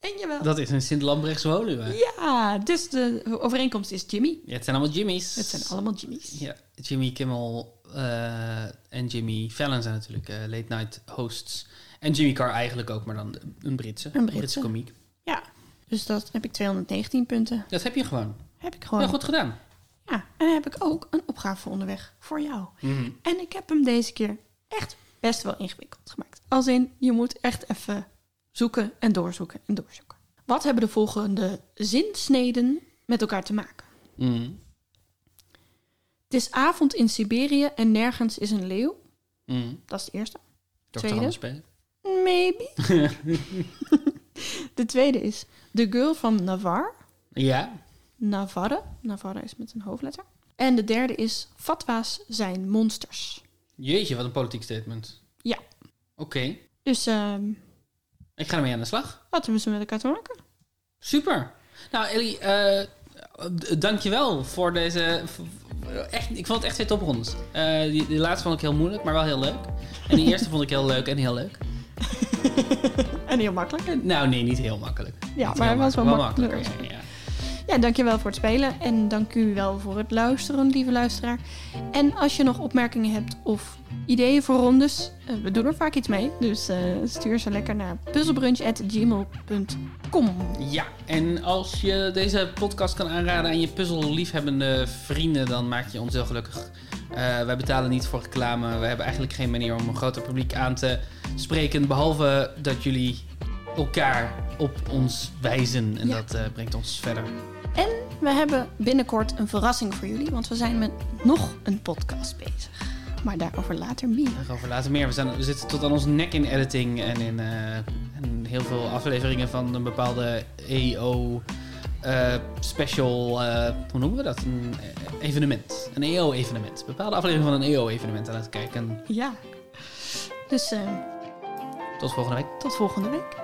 En jawel. dat is een Sint-Lambrechts Woluwe. Ja, dus de overeenkomst is Jimmy. Ja, het zijn allemaal Jimmy's. Het zijn allemaal Jimmy's. Ja, Jimmy Kimmel eh, en Jimmy Fallon zijn natuurlijk eh, late night hosts. En Jimmy Carr eigenlijk ook, maar dan een Britse. Een Britse. komiek. Ja, dus dat heb ik 219 punten. Dat heb je gewoon. Heb ik gewoon. Heel goed gedaan. Ja, en dan heb ik ook een opgave voor onderweg voor jou. Mhm. En ik heb hem deze keer echt best wel ingewikkeld gemaakt. Als in, je moet echt even zoeken en doorzoeken en doorzoeken. Wat hebben de volgende zinsneden met elkaar te maken? Mhm. Het is avond in Siberië en nergens is een leeuw. Mhm. Dat is de eerste. Dr. Tweede? Maybe. de tweede is de girl van Navarre. Ja. Navarre. Navarre is met een hoofdletter. En de derde is fatwa's zijn monsters. Jeetje, wat een politiek statement. Ja. Oké. Dus ehm, Ik ga ermee aan de slag. wat hebben ze met elkaar te maken? Super. Nou, Ellie, eh d- dankjewel voor deze... Echt, ik vond het echt twee toprondes. Eh die, die laatste vond ik heel moeilijk, maar wel heel leuk. En die eerste vond ik heel leuk en heel leuk. En heel makkelijk. Nou, nee, niet heel makkelijk. Ja, Niet maar hij was wel makkelijk. makkelijker. ja. Ja, dankjewel voor het spelen. En dank u wel voor het luisteren, lieve luisteraar. En als je nog opmerkingen hebt of ideeën voor rondes, eh, we doen er vaak iets mee. Dus eh, stuur ze lekker naar puzzelbrunch.gmail.com. Ja, en als je deze podcast kan aanraden aan je puzzelliefhebbende vrienden, dan maak je ons heel gelukkig. Eh, wij betalen niet voor reclame. We hebben eigenlijk geen manier om een groter publiek aan te spreken. Behalve dat jullie elkaar op ons wijzen. En Ja. dat brengt ons verder. En we hebben binnenkort een verrassing voor jullie, want we zijn met nog een podcast bezig. Maar daarover later meer. Daarover later meer. We, zijn, we zitten tot aan ons nek in editing en in eh, en heel veel afleveringen van een bepaalde EO eh, special, eh, hoe noemen we dat? Een evenement. Een EO-evenement. Bepaalde afleveringen van een EO-evenement aan het kijken. Ja. Dus Tot volgende week. tot volgende week.